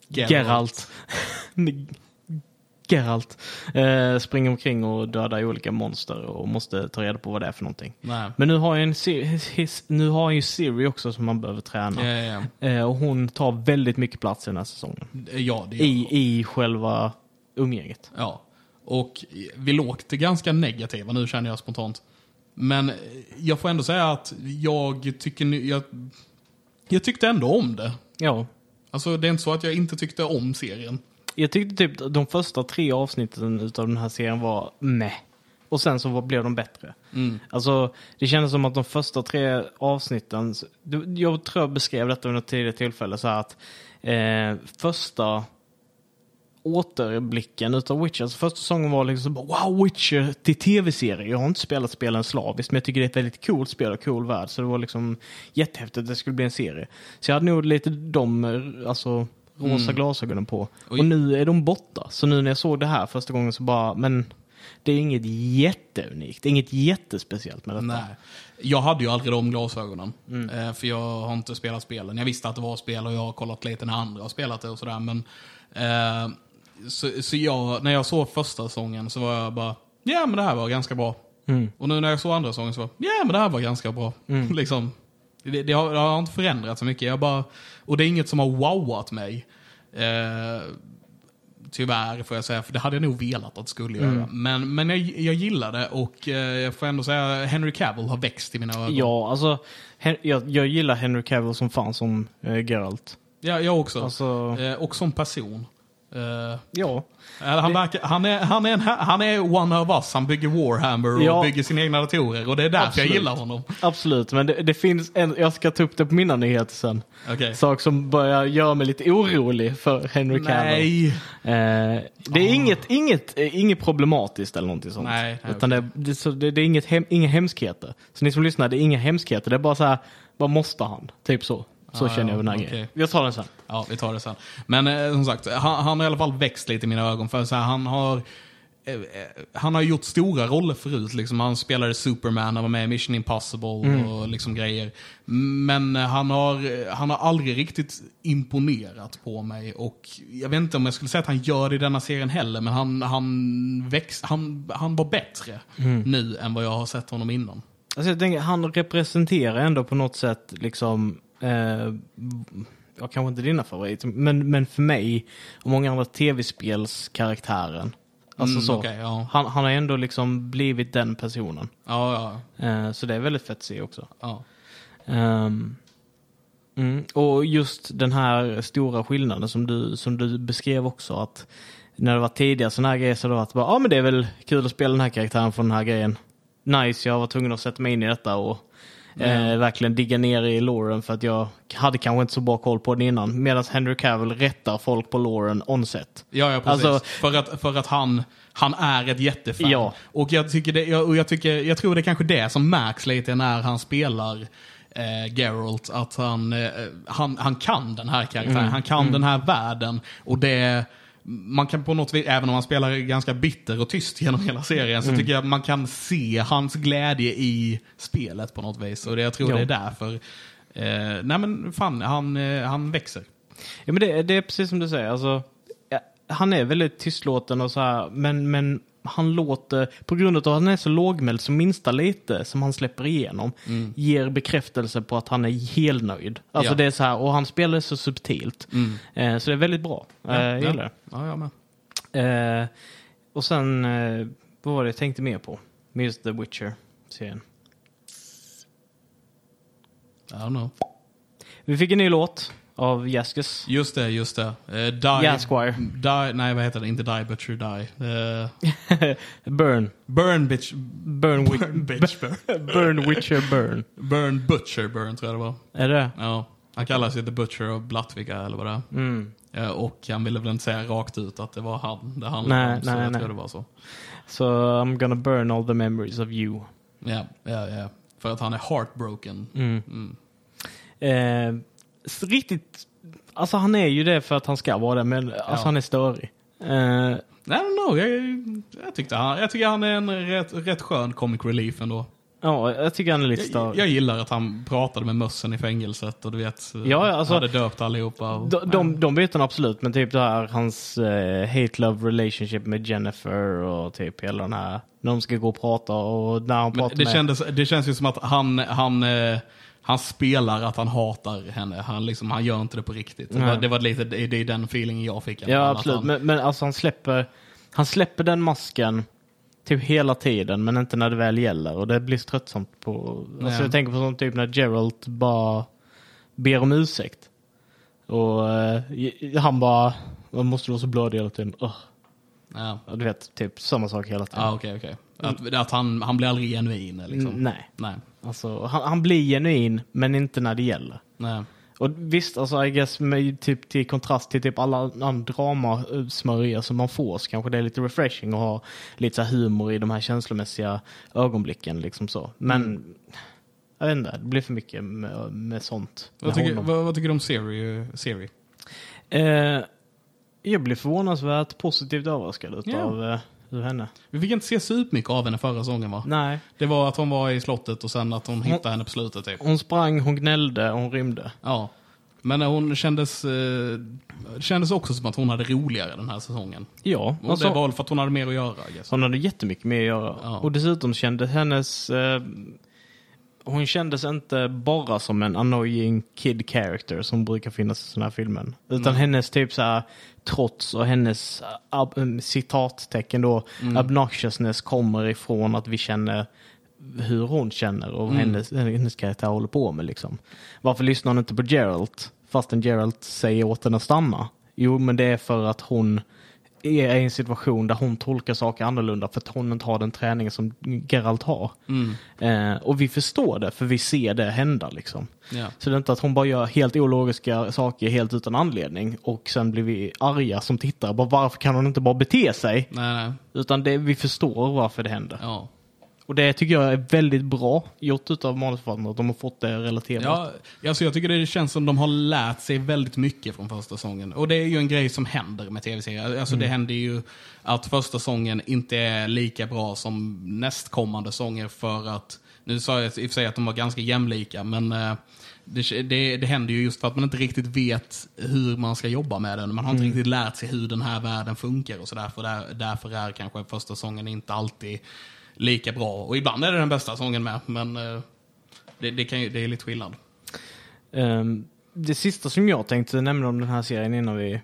Geralt, Geralt eh, springer omkring och dödar olika monster och måste ta reda på vad det är för någonting. Nej. Men nu har en his, nu har jag ju Siri också som man behöver träna. Ja, ja. Eh, och hon tar väldigt mycket plats i den här säsongen. ja, det gör I, i själva umgänget. Ja. Och vi låter ganska negativa nu känner jag spontant. Men eh, jag får ändå säga att jag tycker jag, jag tyckte ändå om det. Ja, Alltså det är inte så att jag inte tyckte om serien. Jag tyckte typ de första tre avsnitten utav den här serien var meh. Och sen så blev de bättre. Alltså, det kändes som att de första tre avsnitten, jag tror jag beskrev detta vid något tidigare tillfälle, så att eh, första återblicken utav Witcher, alltså första säsongen var liksom wow, Witcher till tv-serie. Jag har inte spelat spelen slaviskt, men jag tycker det är ett väldigt coolt spel och cool värld, så det var liksom jättehäftigt att det skulle bli en serie. Så jag hade nog lite de, eh, alltså, rosa glasögonen på. Oj. Och nu är de borta. Så nu när jag såg det här första gången så bara, men det är inget jätteunikt, det är inget jättespeciellt med detta. Nej. Jag hade ju aldrig de glasögonen. Eh, för jag har inte spelat spelen. Jag visste att det var spel och jag har kollat lite när andra har spelat det och sådär. Men, eh, så så jag, när jag såg första säsongen så var jag bara, ja men det här var ganska bra. Och nu när jag såg andra säsongen så var ja men det här var ganska bra. liksom, det, det, har, det har inte förändrats så mycket. Jag bara, och det är inget som har wowat mig. Eh, Tyvärr får jag säga, för det hade jag nog velat att det skulle göra. Men, men jag, jag gillar det och eh, jag får ändå säga Henry Cavill har växt i mina ögon. Ja, alltså, jag, jag gillar Henry Cavill som fan som eh, Geralt. Ja, jag också. Alltså- Eh, och som person. Eh, Ja. eller han, verkar, han, är, han, är en, han är one of us. Han bygger Warhammer och Ja. bygger sina egna datorer. Och det är därför Absolut. jag gillar honom. Absolut, men det, det finns en, jag ska ta upp det på mina nyheter sen. Okej. Sak som börjar göra mig lite orolig för Henry Cavill. Eh, det är inget, inget, eh, inget problematiskt eller någonting sånt. Nej, nej, Utan det, det, så det, det är inget hem, inga hemskheter. Så ni som lyssnar, det är inga hemskheter. Det är bara så här, vad måste han? Typ så. Så Ah, känner jag ja, med den här okej. grejen. Jag tar den sen. Ja, vi tar det sen. Men eh, som sagt, han, han har i alla fall växt lite i mina ögon. För så här, han har eh, eh, han har gjort stora roller förut. Liksom. Han spelade Superman, han var med i Mission Impossible och liksom grejer. Men eh, han har, han har aldrig riktigt imponerat på mig. Och jag vet inte om jag skulle säga att han gör det i denna serien heller, men han, han, växt, han, han var bättre nu än vad jag har sett honom innan. Alltså jag tänker, han representerar ändå på något sätt liksom, eh, ja kanske inte dina favoriter, men, men för mig och många andra tv-spelskaraktären. Alltså Mm, så. okej, ja. han, han har ändå liksom blivit den personen. Ja, ja, Eh, så det är väldigt fett att se också. Ehm, mm, och just den här stora skillnaden som du, som du beskrev också att när det var tidigare sådana här grejer så det varit bara, ja men det är väl kul att spela den här karaktären från den här grejen. Nice, jag var tvungen att sätta mig in i detta och eh, verkligen digga ner i loren för att jag hade kanske inte så bra koll på den innan. Medan Henry Cavill rättar folk på loren on set. Ja, ja precis. Alltså- för att, för att han, han är ett jättefan. Ja. Och jag, tycker det, jag, och jag, tycker, jag tror det är kanske det som märks lite när han spelar eh, Geralt. Att han, eh, han, han kan den här karaktären, Mm. han kan den här världen. Och det man kan på något vis, även om han spelar ganska bitter och tyst genom hela serien, så Mm. tycker jag att man kan se hans glädje i spelet på något vis. Och det, jag tror Ja. det är därför. Eh, nej men fan, han, eh, han växer. Ja, men det, det är precis som du säger. Alltså, han är väldigt tystlåten och så här, men, men han låter, på grund av att han är så lågmäld, så minsta lite som han släpper igenom ger bekräftelse på att han är helnöjd. Alltså Ja. det är så här, och han spelar så subtilt. Eh, så det är väldigt bra. Eh, jag gillar det. Ja, jag med. Eh, och sen, eh, vad var det jag tänkte mer på? Med just The Witcher-serien. I don't know. Vi fick en ny låt av Jaskes. Just det, just det. Uh, die, Jasquire. die, nej, vad heter det? Inte Die Butcher Die. Eh, Burn. burn Bitch. Burn, Burn Bitch Burn. burn Witcher Burn. Burn Butcher Burn tror jag det var. Är det? Ja. Han kallar sig The Butcher of Blattvika eller vad det är. Mm. Eh, och han ville väl inte säga rakt ut att det var han det handlade Nej, om. Så nej, jag nej. tror det var så. Så I'm gonna burn all the memories of you. Ja, ja, ja. För att han är heartbroken. Mm. Eh, s- riktigt, alltså han är ju det för att han ska vara det, men alltså han är störig. Eh, I don't know, jag, jag, tyckte han, jag tycker han är en rätt, rätt skön comic relief ändå. ja, jag tycker han är lite Jag, störig. jag gillar att han pratade med mössen i fängelset och du vet, Ja, alltså- hade döpt allihopa. Och, De, de, de han absolut, men typ det här hans eh, hate-love relationship med Jennifer och typ hela den här, när de ska gå och prata och när han Men pratar det, med... kändes, det känns ju som att han, han, eh, han spelar att han hatar henne. Han, liksom, han gör inte det på riktigt. Det var, det var lite det, det är den feelingen jag fick. Ja, absolut. Han, Men, men alltså han släpper, han släpper den masken typ hela tiden, men inte när det väl gäller. Och det blir tröttsamt på... Alltså Ja. jag tänker på sånt typ när Geralt bara ber om ursäkt. Och eh, han bara, man måste vara så blödig hela tiden. Ugh. Ja, Du vet, typ samma sak hela tiden. ja okej, okej. Att, att han, han blir aldrig genuin liksom. Nej. Nej. Alltså, han, han blir genuin, men inte när det gäller. Nej. Och visst, alltså I guess med, typ, till kontrast till typ alla andra dramasmörjor som man får så kanske det är lite refreshing att ha lite så humor i de här känslomässiga ögonblicken. Liksom så. Men jag vet inte, det blir för mycket med, med sånt. Vad, tycker, vad, vad tycker du om Siri? Siri? Eh, jag blev förvånansvärt positivt överraskad utav Ja. Ur henne. Vi fick inte se supermycket av henne förra säsongen va? Nej, Det var att hon var i slottet och sen att hon hittade henne på slutet typ. hon sprang, hon gnällde, hon rymde. Ja. Men hon kändes, eh, kändes också som att hon hade roligare den här säsongen. Ja, Och alltså, det var för att hon hade mer att göra. Hon hade jättemycket mer att göra. Ja. Och dessutom kändes hennes... Eh, hon kändes inte bara som en annoying kid character som brukar finnas i sådana här filmer. Utan Nej. hennes typ så här trots och hennes ab, eh, citattecken då, Mm. obnoxiousness kommer ifrån att vi känner hur hon känner och vad Mm. hennes, hennes karaktär håller på med. Liksom. Varför lyssnar hon inte på Gerald fastän Gerald säger åt henne att stanna? Jo, men det är för att hon är i en situation där hon tolkar saker annorlunda för att hon inte har den träningen som Geralt har. Mm. Eh, och vi förstår det för vi ser det hända liksom. Ja. Så det är inte att hon bara gör helt ologiska saker helt utan anledning och sen blir vi arga som tittare. Bara, varför kan hon inte bara bete sig? Nej, nej. Utan det, vi förstår varför det händer. Ja. Och det tycker jag är väldigt bra gjort av manusförfattarna, att de har fått det relaterbart. Ja, alltså jag tycker det känns som de har lärt sig väldigt mycket från första säsongen. Och det är ju en grej som händer med tv-serier. Alltså det händer ju att första säsongen inte är lika bra som nästkommande säsonger för att, nu sa jag i och för sig att de var ganska jämlika, men eh, det, det, det händer ju just för att man inte riktigt vet hur man ska jobba med den. Man har inte riktigt lärt sig hur den här världen funkar och sådär. För där, därför är kanske första säsongen inte alltid lika bra. Och ibland är det den bästa säsongen med, men eh, det, det, kan ju, det är lite skillnad. Ehm, det sista som jag tänkte nämna om den här serien innan vi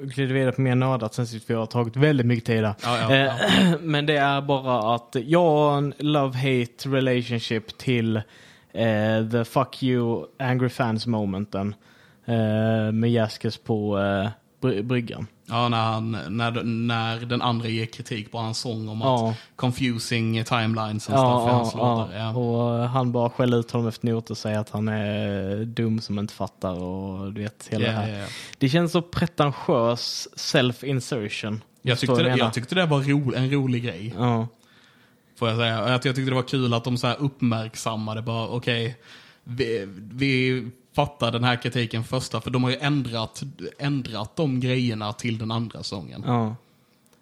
glider vidare på mer nördat sen sist, jag har tagit väldigt mycket tid där. Ja, ja, Eh, Men det är bara att jag har en love-hate relationship till eh, the fuck you angry fans momenten eh, med Jaskes på bry- bryggan. Ja, när, han, när, när den andra ger kritik på hans sång om Ja. att confusing timelines and Ja, ja, hans ja. Ja. Och eh, han bara skäller ut honom efter noter och säger att han är dum som inte fattar och du vet hela Ja, det här. ja, ja. Det känns så pretentiös self-insertion. Jag, tyckte det, jag tyckte det var ro, en rolig grej. Ja. Får jag säga. Jag, jag tyckte det var kul att de så här uppmärksammade bara, okej, vi, vi fattar den här kritiken första, för de har ju ändrat, ändrat de grejerna till den andra sången. Ja.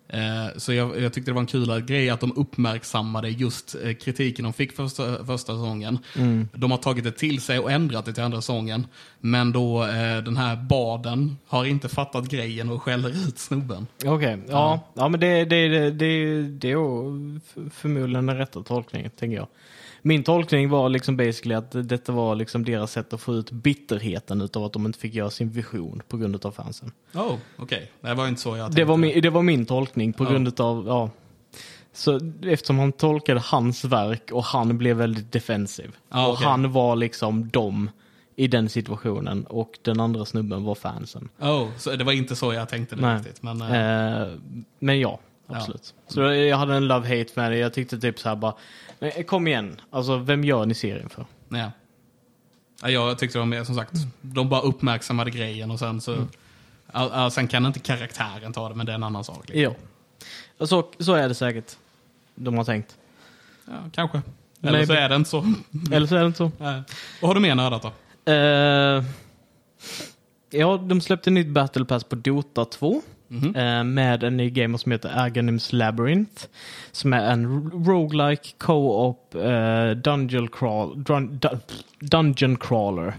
Eh, Så jag, jag tyckte det var en kul grej att de uppmärksammade just eh, kritiken de fick första, första säsongen. Mm. De har tagit det till sig och ändrat det till andra säsongen. Men då eh, den här baden har inte fattat grejen och skäller ut snubben. Okej, ja. ja. men det, det, det, det, det är förmodligen den rätta tolkningen, tänker jag. Min tolkning var liksom basically att detta var liksom deras sätt att få ut bitterheten utav att de inte fick göra sin vision på grund av fansen. Oh, okej. Det var inte så jag tänkte. Det var, min, det var min tolkning på Ja. grund av, ja. Så eftersom han tolkade hans verk och han blev väldigt defensiv. Ja, och han var liksom dem i den situationen och den andra snubben var fansen. Oh, så det var inte så jag tänkte det Nej. riktigt. Men, eh, Eh, men ja, absolut. Så jag hade en love-hate med det. Jag tyckte typ så här bara, "Men kom igen, alltså vem gör ni serien för? ja. Ja, Jag tyckte de, mer, som sagt, de bara uppmärksammade grejen och sen så... Ja, ja, sen kan inte karaktären ta det, men det är en annan sak. liksom. Ja. Så, så är det säkert. De har tänkt. Ja, kanske. Eller Maybe. så är det inte så. Eller så är det inte så. Nej. Vad har du mer nördat då? Eh, ja, de släppte nytt Battle Pass på Dota 2. Mhm. eh, med en ny game som heter Aghanims Labyrinth. Som är en roguelike co-op eh, dungeon, crawl, dun, dun, dungeon crawler.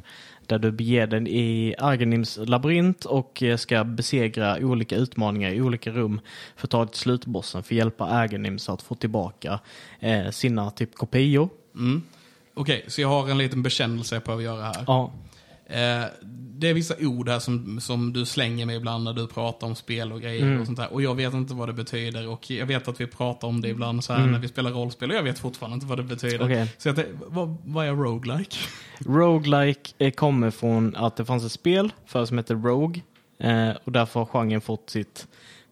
Där du beger dig i Aghanims labyrint och eh, ska besegra olika utmaningar i olika rum för att ta till slutbossen för att hjälpa Aghanims att få tillbaka eh, sina typ kopior. Mm. Okej, så jag har en liten bekännelse jag behöver göra här. Ja. Eh, det är vissa ord här som, som du slänger med ibland när du pratar om spel och grejer och sånt där. Och jag vet inte vad det betyder. Och jag vet att vi pratar om det ibland så här när vi spelar rollspel. Och jag vet fortfarande inte vad det betyder. Okej. Så jag tänkte, vad, vad är roguelike? Roguelike eh, kommer från att det fanns ett spel för som heter Rogue. Eh, och därför har genren fått sitt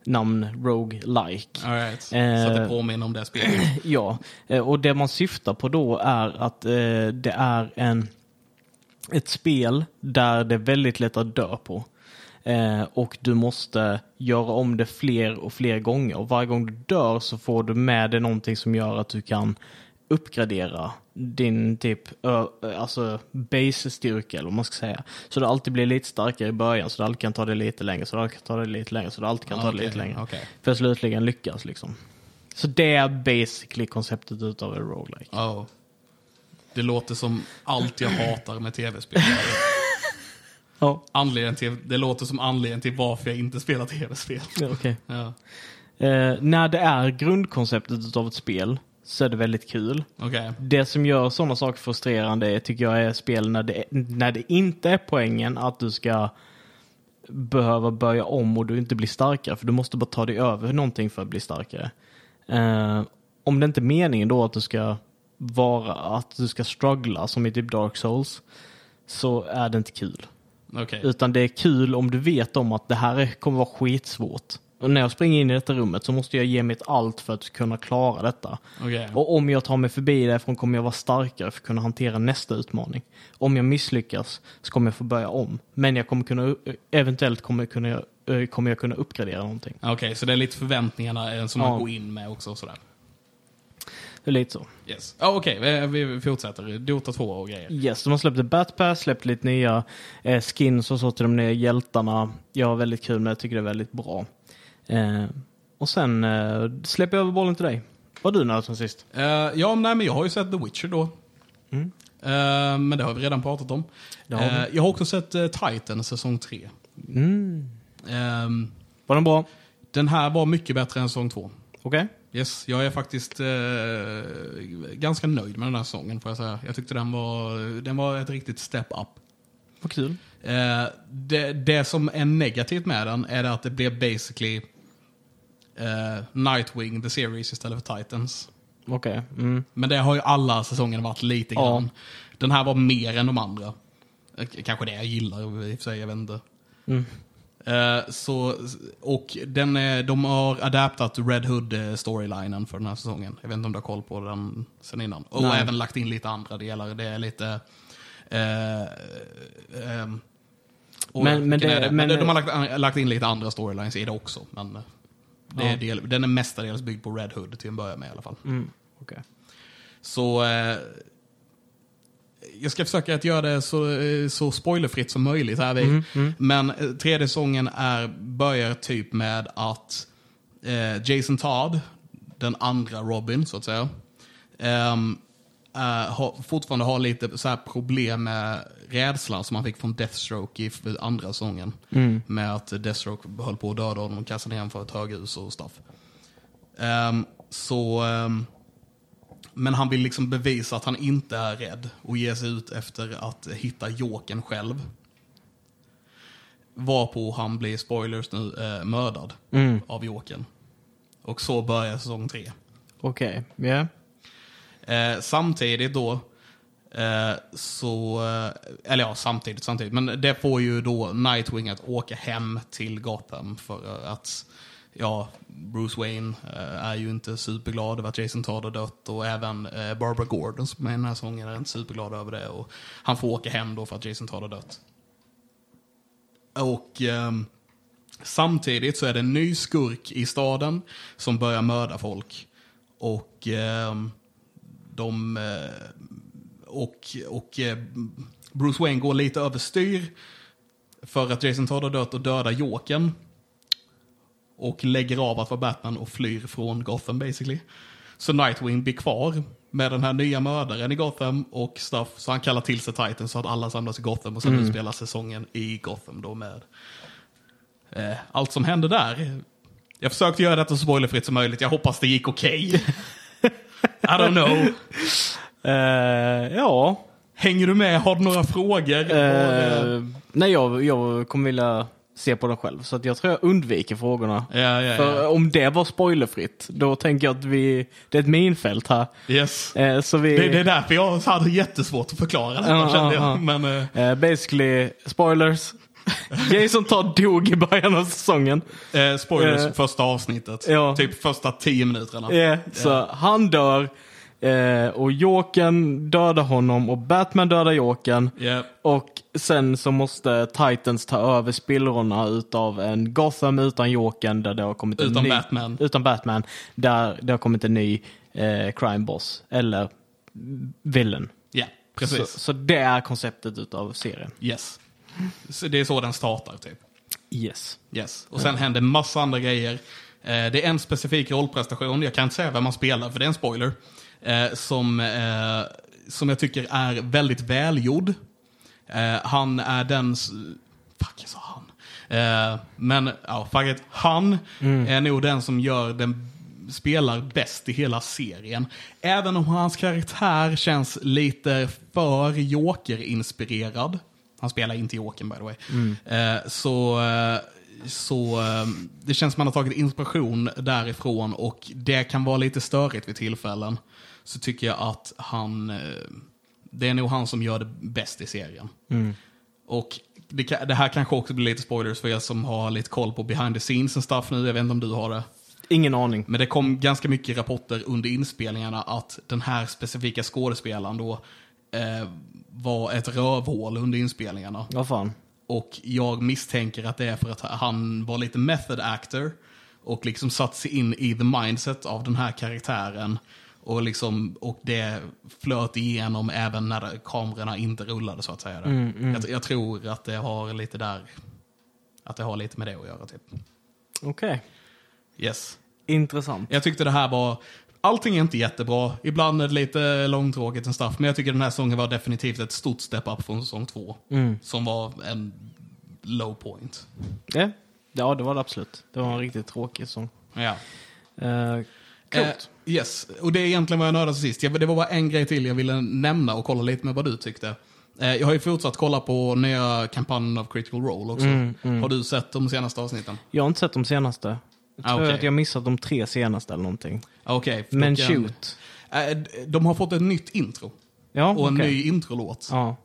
namn Roguelike. Right. Så Eh. att det påminner om det spelet. Ja, eh, och det man syftar på då är att eh, det är en, ett spel där det är väldigt lätt att dö på. Eh, och du måste göra om det fler och fler gånger. Och varje gång du dör så får du med dig någonting som gör att du kan uppgradera din typ ö, alltså base-styrka eller vad man ska säga. Så du alltid blir lite starkare i början så du alltid kan ta det lite längre, så du alltid kan ta det lite längre, så du alltid kan ta det Okej, lite längre. okej. För att slutligen lyckas liksom. Så det är basically konceptet utav en roguelike. Oh. Det låter som allt jag hatar med tv-spel. Ja, Anledningen till, det låter som anledningen till varför jag inte spelar tv-spel. okej. Ja. Eh, när det är grundkonceptet utav ett spel så är det väldigt kul. Okej. Det som gör sådana saker frustrerande tycker jag är spel när det, när det inte är poängen att du ska behöva börja om och du inte blir starkare. För du måste bara ta dig över någonting för att bli starkare. Eh, om det inte är meningen då att du ska vara, att du ska struggla som i typ Dark Souls så är det inte kul. Okej. Utan det är kul om du vet om att det här är- kommer vara skitsvårt. Och när jag springer in i detta rummet så måste jag ge mitt allt för att kunna klara detta. Okej. Och om jag tar mig förbi därifrån kommer jag vara starkare för att kunna hantera nästa utmaning. Om jag misslyckas så kommer jag få börja om. Men jag kommer kunna, eventuellt kommer, kunna, eh, kommer jag kunna uppgradera någonting. Okej, så det är lite förväntningarna eh, som Ja. man går in med också. Sådär. Det är lite så. Yes. Ja, Okej, vi, vi fortsätter. Dota 2 och grejer. Yes, de har släppt ett Batpass, släppt lite nya eh, skins och så till de nya hjältarna. Jag har väldigt kul med det, tycker det är väldigt bra. Eh, och sen eh, släpper jag över bollen till dig. Vad har du nöjt sen sist? Eh, ja, nej, men jag har ju sett The Witcher då. Mm. Eh, men det har vi redan pratat om. Har. Eh, jag har också sett uh, Titan säsong 3. Mm. Ehm, Var den bra? den här var mycket bättre än säsong 2. Okej. Yes, jag är faktiskt eh, ganska nöjd med den här säsongen får jag säga. Jag tyckte den var, den var ett riktigt step up. Vad kul. Eh, det, det som är negativt med den är att det blev basically eh, Nightwing the series istället för Titans. Okej. Mm. Men det har ju alla säsonger varit lite Ja. grann. Den här var mer än de andra. Eh, Kanske det jag gillar i och för sig, jag vet inte. Mm. Eh, så, och den är, de har adaptat Red Hood-storylinen för den här säsongen. Jag vet inte om du har koll på den sen innan. Och Nej. även lagt in lite andra delar. Det är lite... eh, ehm, och Men- men det- är det? men- de har lagt, lagt in lite andra storylines i det också. Men eh, det är Ja. del, den är mestadels byggd på Red Hood till en början med i alla fall. Mm. Okej. Så eh, jag ska försöka att göra det så, eh, så spoilerfritt som möjligt här. Mm, vi. Men eh, tredje säsongen är, börjar typ med att eh, Jason Todd, den andra Robin så att säga, ehm, eh, har, fortfarande har lite så här problem med rädslan som han fick från Deathstroke i andra säsongen. Med att Deathstroke höll på att döda honom och kastade ner honom för ett höghus och stuff. Ehm, så... ehm, men han vill liksom bevisa att han inte är rädd och ge sig ut efter att hitta Jokern själv. Varpå han blir, spoilers nu, eh, mördad Mm. av Jokern. Och så börjar säsong tre. Okej. Ja. Eh, samtidigt då, eh, så, eh, eller ja, samtidigt, samtidigt, men det får ju då Nightwing att åka hem till Gotham för att, ja, Bruce Wayne eh, är ju inte superglad över att Jason Todd har dött och även eh, Barbara Gordon som är i den här sången är inte superglad över det och han får åka hem då för att Jason Todd har dött. Och eh, samtidigt så är det en ny skurk i staden som börjar mörda folk. Och eh, de... eh, och och eh, Bruce Wayne går lite överstyr för att Jason Todd har dött och dödar Jokern. Och lägger av att vara Batman och flyr från Gotham basically. Så Nightwing blir kvar med den här nya mördaren i Gotham och stuff. Så han kallar till sig Titan så att alla samlas i Gotham och sen utspelar säsongen i Gotham då med eh, allt som hände där. Jag försökte göra detta så spoilerfritt som möjligt. Jag hoppas det gick okej. I don't know. Eh, ja. Hänger du med? Har du några frågor? Eh, nej, jag, jag kommer vilja se på den själv. Så att jag tror jag undviker frågorna. ja, ja, För ja. om det var spoilerfritt, då tänker jag att vi, det är ett minfält här. Yes. Eh, så vi, Det, det är därför jag hade jättesvårt att förklara detta Ja, kände ja, jag. ja. Men, eh, eh, basically, spoilers. Jason Todd dog i början av säsongen. eh, spoilers, Eh, första avsnittet. ja. Typ första tio minuterna. Eh, så han dör. Eh, och Jokern dödar honom och Batman dödar Jokern. Ja. Och sen så måste Titans ta över spillrorna utav en Gotham utan Jokern där det har kommit en Utan ny, Batman. Utan Batman. Där det har kommit en ny eh, crime boss. Eller villain. Ja, precis. Så, så det är konceptet utav serien. Yes. Så det är så den startar typ. Yes. Yes. Och sen händer massa andra grejer. Eh, det är en specifik rollprestation, jag kan inte säga vem man spelar för det är en spoiler. Eh, som, eh, som jag tycker är väldigt välgjord. Eh, han är den... Fuck, jag sa han. Eh, men, ja, fuck it. Han är nog den som gör den spelar bäst i hela serien. Även om hans karaktär känns lite för Joker-inspirerad. Han spelar inte Jokern by the way. Eh, så eh, så eh, det känns som man har tagit inspiration därifrån och det kan vara lite störigt vid tillfällen. Så tycker jag att han, det är nog han som gör det bäst i serien. Och det, det här kanske också blir lite spoilers för er som har lite koll på behind the scenes och stuff nu. Jag vet inte om du har det. Ingen aning. Men det kom ganska mycket rapporter under inspelningarna att den här specifika skådespelaren då eh, var ett rövhål under inspelningarna. Vad fan. Och jag misstänker att det är för att han var lite method actor och liksom satt sig in i the mindset av den här karaktären. Och, liksom, och det flöt igenom även när kamerorna inte rullade så att säga. Jag, jag tror att det har lite där, att det har lite med det att göra typ. Okej. Yes. Intressant. Jag tyckte det här var, allting är inte jättebra, ibland är det lite långtråkigt och stuff, men jag tycker den här säsongen var definitivt ett stort step up från säsong två. Som var en low point. Ja. ja, det var det absolut. Det var en riktigt tråkig sång. Ja. Eh, coolt. Eh, yes, och det är egentligen vad jag nördade sist. Jag, det var bara en grej till jag ville nämna och kolla lite med vad du tyckte. Eh, jag har ju fortsatt kolla på nya kampanjen av Critical Role också. Mm, Har du sett de senaste avsnitten? Jag har inte sett de senaste. Jag Ah, tror okej. att jag missat de tre senaste eller någonting. Okej. för Men kan- shoot. Eh, de har fått ett nytt intro. Ja, Och en ny introlåt. Ja.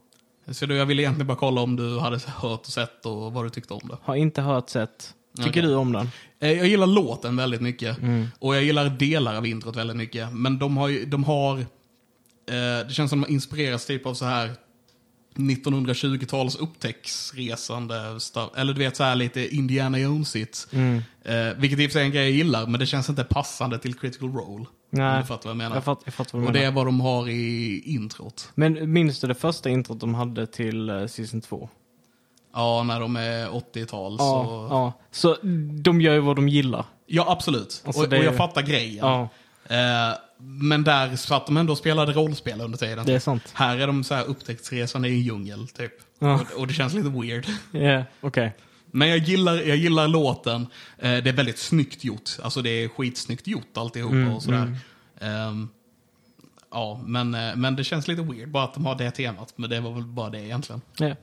Så då jag ville egentligen bara kolla om du hade hört och sett och vad du tyckte om det. Har inte hört sett. Tycker Okej. du om den? Eh, Jag gillar låten väldigt mycket. Mm. Och jag gillar delar av introt väldigt mycket. Men de har de har... Eh, det känns som de har inspirerats typ av så här 1920-tals upptäcktsresande. Eller du vet så här lite Indiana Jonesigt. Mm. Eh, vilket i och för sig är en grej jag gillar, men det känns inte passande till Critical Role. Nej, du fattar vad jag menar. jag, fatt, jag fattar vad och det menar. är vad de har i introt. Men minns du det första introt de hade till uh, Season 2? Ja, när de är 80-tal Ja, så... ja. Så de gör ju vad de gillar. Ja, absolut. Alltså, och, det och jag fattar grejen. Ja, Eh, men där satt de ändå och spelade rollspel under tiden. det är sant. Här är de så här upptäcktsresande i en djungel, typ. Ja. Och, och det känns lite weird. Ja, okej. Men jag gillar, jag gillar låten. Eh, det är väldigt snyggt gjort. Alltså det är skitsnyggt gjort alltihopa Mm, och sådär. Ehm, ja, men, eh, men det känns lite weird bara att de har det temat. Men det var väl bara det egentligen. Ja.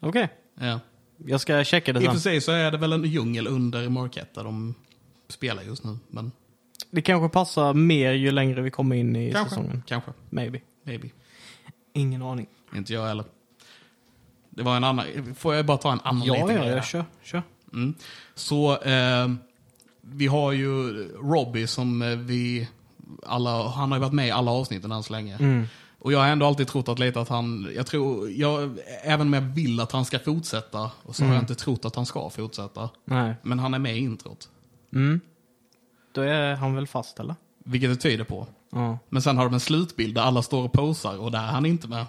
Okej, Ja. jag ska checka det I och för sen. sig så är det väl en djungel under Marquette där de spelar just nu. Men Det kanske passar mer ju längre vi kommer in i kanske, säsongen. kanske, Maybe. maybe. Ingen aning. Inte jag heller. Det var en annan, får jag bara ta en annan Ja, liten ja, grej ja, här? kör. kör. Mm. Så eh, vi har ju Robbie som eh, vi alla, han har ju varit med i alla avsnitten än så länge. Mm. Och jag har ändå alltid trott att lite att han, jag tror, jag, även om jag vill att han ska fortsätta, och så har Mm. jag inte trott att han ska fortsätta. Nej. Men han är med i introt. Mm. Då är han väl fast eller? Vilket det tyder på. Ja. Men sen har de en slutbild där alla står och posar och där är han inte med.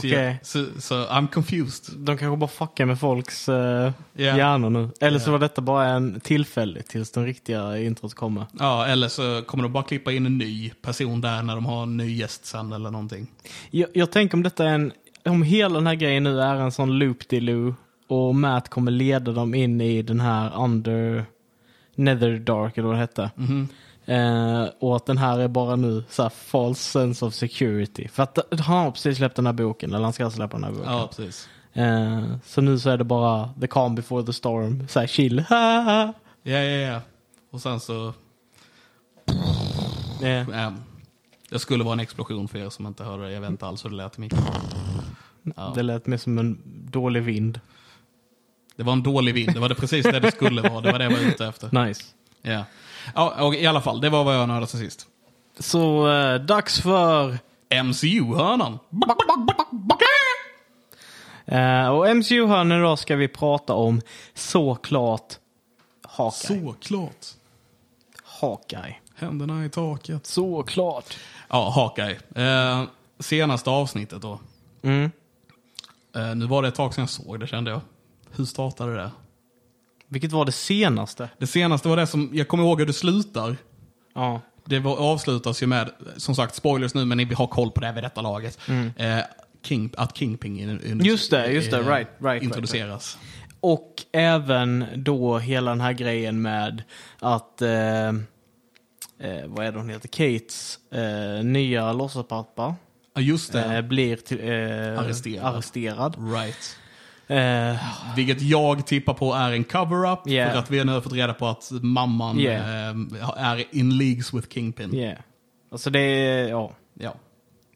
Så, Okej. jag, så, så I'm confused. De kanske bara fuckar med folks uh, Ja. hjärnor nu. Eller så Ja. var detta bara en tillfälle tills den riktiga introt kommer. Ja, eller så kommer de bara klippa in en ny person där när de har en ny gäst sen eller någonting. Jag, jag tänker om detta är en, om hela den här grejen nu är en sån loop de loo och Matt kommer leda dem in i den här under Netherdark eller vad det hette. Mhm. Eh, och att den här är bara nu så här false sense of security. För att han har precis släppt den här boken, eller han ska släppa den här boken. Ja, precis. Eh, så nu så är det bara the calm before the storm, så här chill. Ja, ja, ja. Och sen så... Eh, Ähm, det skulle vara en explosion för er som inte hörde det. Jag vet inte alls hur det lät i micken. Ja. Det lät mer som en dålig vind. Det var en dålig vind. Det var det precis det det skulle vara. Det var det jag var ute efter. Nice. Ja. Ja, och i alla fall. Det var vad jag nördade till sist. Så eh, dags för MCU-hörnan. Eh, och MCU-hörnan idag ska vi prata om såklart Hawkeye. Såklart. Hawkeye. Händerna i taket. Såklart. Ja, Hawkeye. Eh, senaste avsnittet då. Mm. Eh, nu var det ett tag sedan jag såg det kände jag. Hur startade det? Vilket var det senaste? Det senaste var det som, jag kommer ihåg hur det slutar. Ja. Det var, avslutas ju med, som sagt, spoilers nu, men ni har koll på det vid detta laget. Eh, King, att Kingpin in, in, Mm. Just det, just det. eh, Right, right, introduceras. Och även då hela den här grejen med att, eh, eh, vad är det hon heter, Kates eh, nya låtsaspappa Ja, just det. eh, blir till, eh, Arresterad. arresterad. Right. Eh, Vilket jag tippar på är en cover-up. Yeah. För att vi har nu fått reda på att mamman Yeah. eh, är in leagues with Kingpin. yeah. Alltså det är, ja. Ja.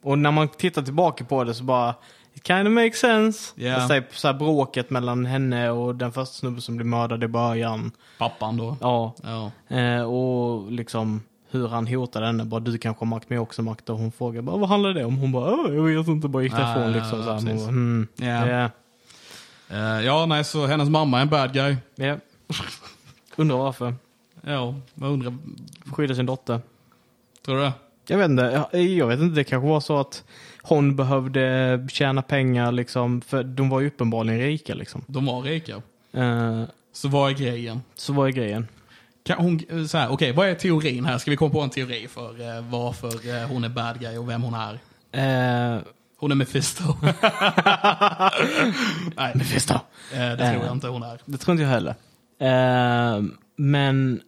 Och när man tittar tillbaka på det så bara, it kind of makes sense. Ja. Alltså, så här bråket mellan henne och den första snubben som blir mördad i början. Pappan då. Ja. Ja. Eh, och liksom hur han hotade henne. Bara du kanske har makt, men jag har också makt. Och hon frågar bara vad handlar det om? Hon bara "Åh, jag vet inte, bara gick därifrån ja, liksom. ja, så här. Bara, hmm. Ja. Ja. Eh, ja, nej, så hennes mamma är en bad guy. Ja. Undrar varför. Ja, jag undrar. Skydda sin dotter. Tror du det? Jag vet inte, jag, jag vet inte, det kanske var så att hon behövde tjäna pengar liksom, för de var ju uppenbarligen rika liksom. De var rika. Eh, Så vad är grejen? så vad är grejen? Kan hon, så här, okej, vad är teorin här? Ska vi komma på en teori för eh, varför eh, hon är bad guy och vem hon är? Eh, Hon är Mephisto. Nej, Mephisto. eh, det tror Eh. jag inte hon är. Det tror inte jag heller. Eh, men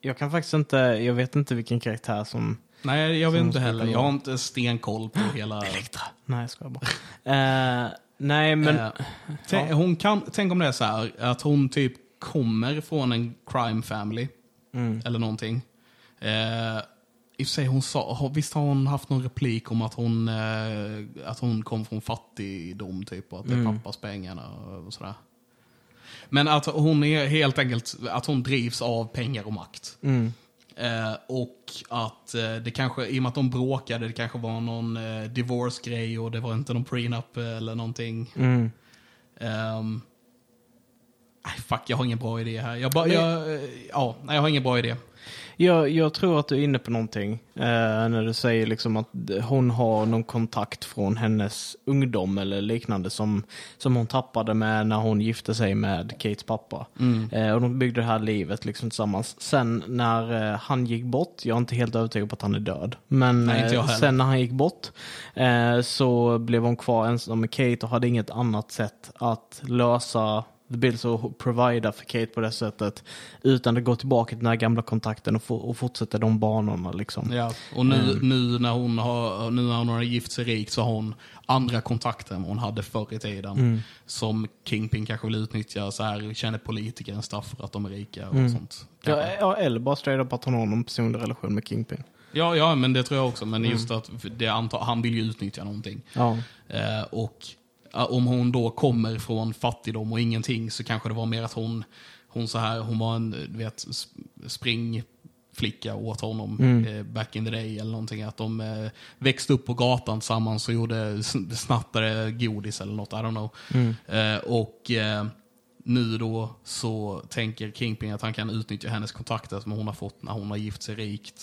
jag kan faktiskt inte, jag vet inte vilken karaktär som... Nej, jag vet inte heller. Jag har inte stenkoll på hela... Elektra. Nej, jag skojar bara. Eh, nej, men... Eh, tänk, hon kan, tänk om det är så här, att hon typ kommer från en crime family. Mm. Eller någonting. I och för sig, hon sa, visst har hon haft någon replik om att hon, eh, att hon kom från fattigdom typ och att det är Mm. pappas pengarna och sådär. Men att hon är helt enkelt, att hon drivs av pengar och makt. Mm. Eh, och att eh, det kanske, i och med att de bråkade, det kanske var någon eh, divorce-grej och det var inte någon prenup eller någonting. Mm. Nej, fuck, jag har ingen bra idé här. Jag, bara, jag, eh, ja, nej, jag har ingen bra idé. Jag, jag tror att du är inne på någonting eh, när du säger liksom att hon har någon kontakt från hennes ungdom eller liknande som, som hon tappade med när hon gifte sig med Kates pappa. Eh, och de byggde det här livet liksom tillsammans. Sen när eh, han gick bort, jag är inte helt övertygad på att han är död, men Nej, eh, sen när han gick bort eh, så blev hon kvar ensam med Kate och hade inget annat sätt att lösa The Bills och provida för Kate på det sättet utan att gå tillbaka till den här gamla kontakten och, få, och fortsätta de banorna liksom. Ja, och nu, nu, när hon har, nu när hon har gift sig rik så har hon andra kontakter än hon hade förr i tiden. Som Kingpin kanske vill utnyttja, så här, känner politiker en stuff för att de är rika och sånt. Ja, ja, eller bara straight up att hon har någon personlig relation med Kingpin. Ja, ja, men det tror jag också. Men just att det antar, han vill ju utnyttja någonting. Ja. Eh, och om hon då kommer från fattigdom och ingenting så kanske det var mer att hon, hon så här, hon var en du vet, sp- springflicka åt honom eh, back in the day eller någonting. Att de eh, växte upp på gatan tillsammans och gjorde, sn- snattade godis eller något, I don't know. Eh, och eh, nu då så tänker Kingpin att han kan utnyttja hennes kontakter som hon har fått när hon har gift sig rikt.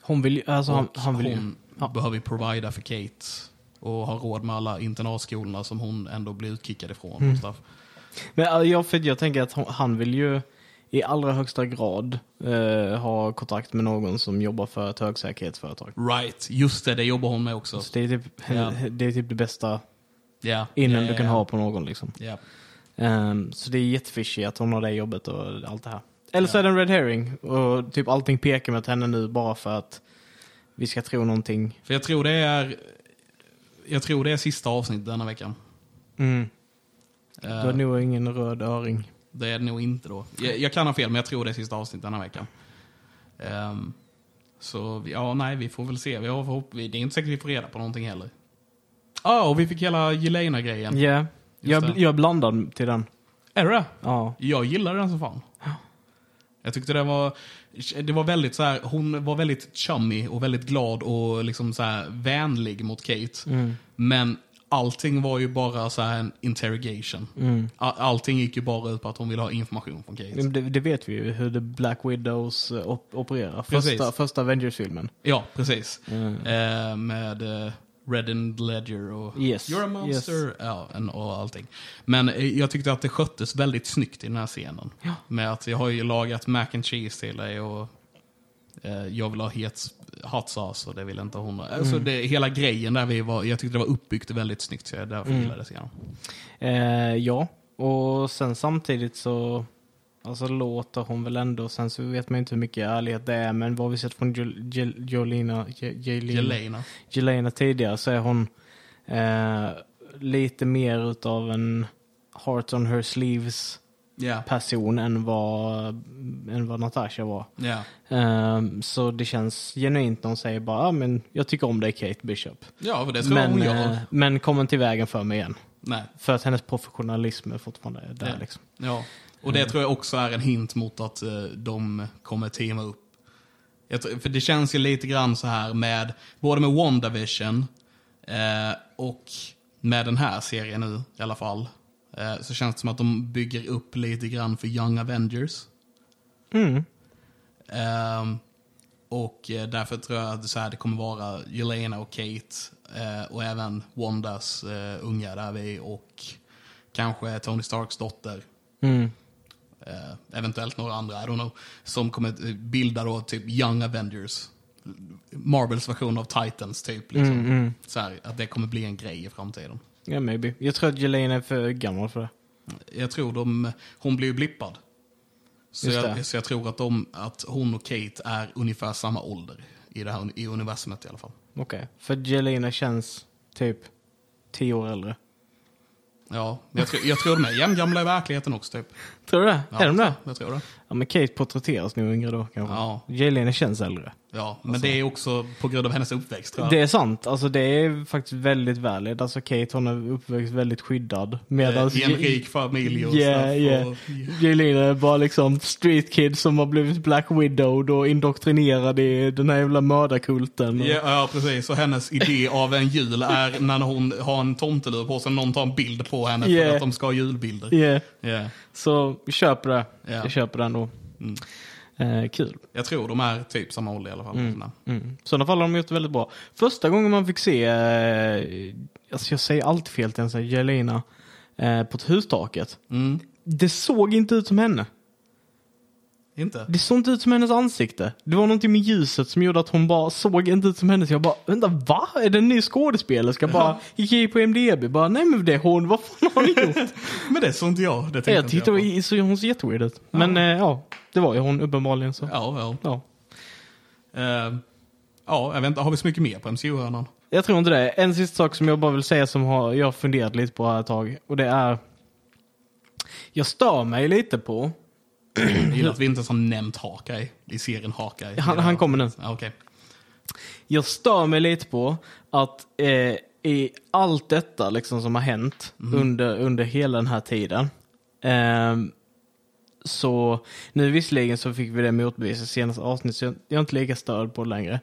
Hon vill alltså han, Och han vill hon ja. behöver provida för Kate. Och har råd med alla internatskolorna som hon ändå blir utkickad ifrån. Mm. Och. Men äh, jag, för jag tänker att han vill ju i allra högsta grad eh, ha kontakt med någon som jobbar för ett högsäkerhetsföretag. Right, just det, det jobbar hon med också. Så det är typ, Ja. det, är typ det bästa Ja. innan ja, du kan ha på någon liksom. Ehm, så det är jättefishy att hon har det jobbet och allt det här. Eller så är det en red herring och typ allting pekar mot henne nu bara för att vi ska tro någonting. För jag tror det är... Jag tror det är sista avsnittet denna veckan. Mm. Eh, Då är det nog ingen röd öring. Det är det nog inte då. Jag, jag kan ha fel, men jag tror det är sista avsnittet denna veckan. Ehm, så ja, nej, vi får väl se. Vi har förhopp- det är inte säkert vi får reda på någonting heller. Ja, och vi fick hela Jelena-grejen. Ja, jag, det. jag är blandad till den. Är det? Ja. Jag gillar den som fan. Jag tyckte det var, det var väldigt så här, hon var väldigt chummy och väldigt glad och liksom så här vänlig mot Kate. Men allting var ju bara så här en interrogation. All, allting gick ju bara ut på att hon ville ha information från Kate. Det, det vet vi ju hur The Black Widows eh, op opererar. Precis. Första, första Avengers-filmen. Ja, precis. Mm. Eh, med Red and Ledger och Yes, You're a monster ja, en- och allting. Men eh, jag tyckte att det sköttes väldigt snyggt i den här scenen. Med att jag har ju lagat mac and cheese till dig och eh, jag vill ha het hot sauce och det vill inte hon. Alltså Mm. det, hela grejen där vi var, jag tyckte det var uppbyggt väldigt snyggt så jag därför Mm. gillade scenen. Eh, ja, och sen samtidigt så alltså, låter hon väl ändå, sen så vet man ju inte hur mycket ärlighet det är, men vad vi sett från Jol- Jol- Jolina, Je- Jelena, Jelena. Tidigare så är hon eh, lite mer utav en heart on her sleeves Ja. person än vad, än vad Natasha var. Ja. Ehm, så det känns genuint när hon säger bara, ah, men jag tycker om dig Kate Bishop. ja, för det ska Men, hon göra. eh, men kom inte i vägen för mig igen. Nej. För att hennes professionalism är fortfarande där Ja. liksom. Ja, och det tror jag också är en hint mot att eh, de kommer teama upp. Tror, för det känns ju lite grann så här med, både med WandaVision eh, och med den här serien nu i alla fall, eh, så känns det som att de bygger upp lite grann för Young Avengers. Mm. Ehm, och eh, därför tror jag att så här, det kommer vara Jelena och Kate eh, och även Wandas eh, unga där vi och kanske Tony Starks dotter. Mm. Eh, eventuellt några andra, I don't know. Som kommer eh, bilda då typ Young Avengers. Marvels version av Titans typ. Liksom. Mm, mm. Så här, att det kommer bli en grej i framtiden. Ja, maybe. Jag tror att Jelena är för gammal för det. Jag tror de, hon blir ju blippad. Så jag, så jag tror att, de, att hon och Kate är ungefär samma ålder. I det här i universumet i alla fall. Okej. För Jelena känns typ tio år äldre. Ja, jag tror, jag tror de är jämngamla i verkligheten också typ. Tror du det? Ja, är de det? Jag tror det. Ja, men Kate porträtteras nog yngre då kanske. Ja. Jelena känns äldre. Ja, men det är också på grund av hennes uppväxt tror jag. Det är sant. Alltså det är faktiskt väldigt valid. Alltså Kate hon är uppväxt väldigt skyddad. Medan Eh, I en rik familj och Yeah, stuff. yeah. Och, Jelena är bara liksom street kid som har blivit Black Widow och indoktrinerad i den här jävla mördarkulten. Ja, ja, precis. Och hennes idé av en jul är när hon har en tomtelur på sig och någon tar en bild på henne Yeah. för att de ska ha julbilder. Yeah. Så vi köper det. Ja. Jag köper den då. Mm. Eh, kul. Jag tror de är typ samma ålder i alla fall. Mm. I sådana fall har de gjort det väldigt bra. Första gången man fick se, eh, alltså jag säger alltid fel till en sån här Jelena, eh, på hustaket. Mm. Det såg inte ut som henne. Inte? Det såg inte ut som hennes ansikte. Det var någonting med ljuset som gjorde att hon bara såg inte ut som henne. Så jag bara, vänta, va? Är det en ny skådespelerska? Bara gick in på MDB, bara, nej men det är hon, vad fan har ni gjort? Men det såg inte jag. Det jag tyckte jag var- så hon ser jätteweird ut. Men eh, ja, det var ju hon uppenbarligen så. Ja, ja. Ja. Eh, ja, jag vet inte. Har vi så mycket mer på MCU-hörnan? Jag tror inte det. En sista sak som jag bara vill säga som har, jag har funderat lite på här ett tag. Och det är, jag stör mig lite på, Jag gillar att vi inte ens har nämnt Hawkeye i serien Hawkeye. han, han kommer nu. Ja, Okej. Jag stör mig lite på att eh, i allt detta liksom som har hänt under, under hela den här tiden. ehm, så nu visserligen så fick vi det motbevis i senaste avsnitt så jag, jag är inte lika störd på det längre.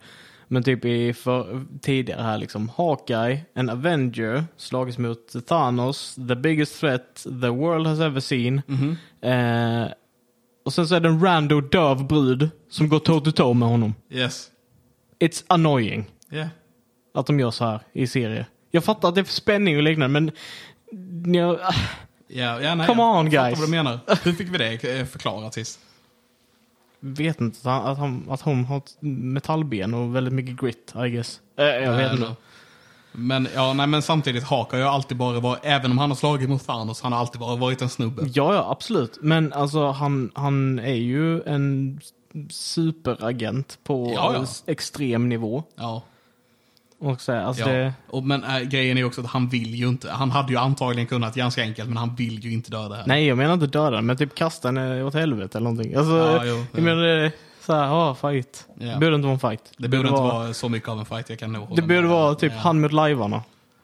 Men typ i för, tidigare här liksom Hawkeye, en Avenger, slagits mot Thanos, the biggest threat the world has ever seen. Mhm. Eh, och sen så är det en rando döv brud som går toe to toe med honom. Yes. It's annoying Yeah. att de gör så här i serier. Jag fattar att det är för spänning och liknande, men... Jag, Ja, ja, nej, Come jag on, fattar guys. vad du menar. Hur fick vi det eh, förklarat sist? vet inte att, han, att, hon har ett metallben och väldigt mycket grit, I guess. Eh, jag vet inte. Men, ja, nej, men samtidigt, Hawk har ju alltid bara varit, även om han har slagit mot Thanos, han har alltid bara varit en snubbe. Ja, ja, absolut. Men alltså han, han är ju en superagent på Ja, ja. extrem nivå. Ja. Och så, alltså ja. det, Och, men äh, grejen är också att han vill ju inte, han hade ju antagligen kunnat ganska enkelt, men han vill ju inte döda henne. nej, jag menar inte döda men typ kasta henne åt helvete eller någonting. Alltså, Ja, jo, jag menar så här, ja, fight. Ja. Det borde inte vara en fight. Det borde inte vara så mycket av en fight, jag kan nog hålla Det borde vara typ Ja. han mot lajvarna.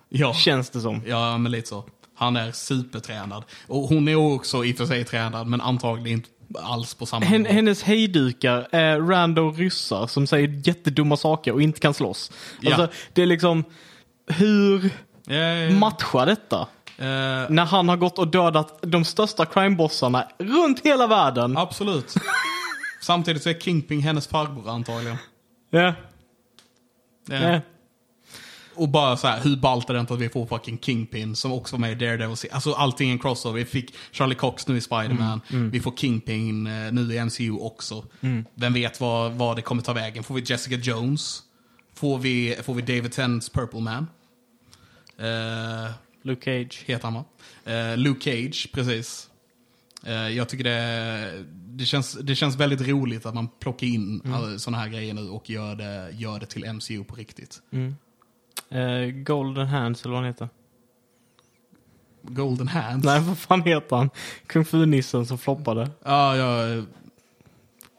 Ja. Känns det som. Ja, men lite så. Han är supertränad. Och hon är också i och för sig tränad, men antagligen inte alls på samma Hen, hennes hejdukar är random ryssar som säger jättedumma saker och inte kan slåss. Ja. Alltså, det är liksom, hur Ja, ja, ja. matchar detta? Eh, När han har gått och dödat de största crimebossarna runt hela världen. absolut. Samtidigt så är Kingpin hennes farbror antagligen. Ja. Ja. Ja. Och bara så här, hur ballt är det inte att vi får fucking Kingpin som också var med i Daredevil. Alltså allting är en crossover. Vi fick Charlie Cox nu i Spider-Man. Mm, Vi får Kingpin eh, nu i MCU också. Vem vet vad, vad det kommer ta vägen. Får vi Jessica Jones? Får vi, får vi David Tennants Purple Man? Eh, Luke Cage. heter han va? Eh, Luke Cage, precis. Eh, jag tycker det, det, känns, det känns väldigt roligt att man plockar in mm. sådana här grejer nu och gör det, gör det till MCU på riktigt. Eh, Golden Hands eller vad han heter. Golden Hands. Nej, vad fan heter han? Kung Fu-nissen som floppade. Ja, jag,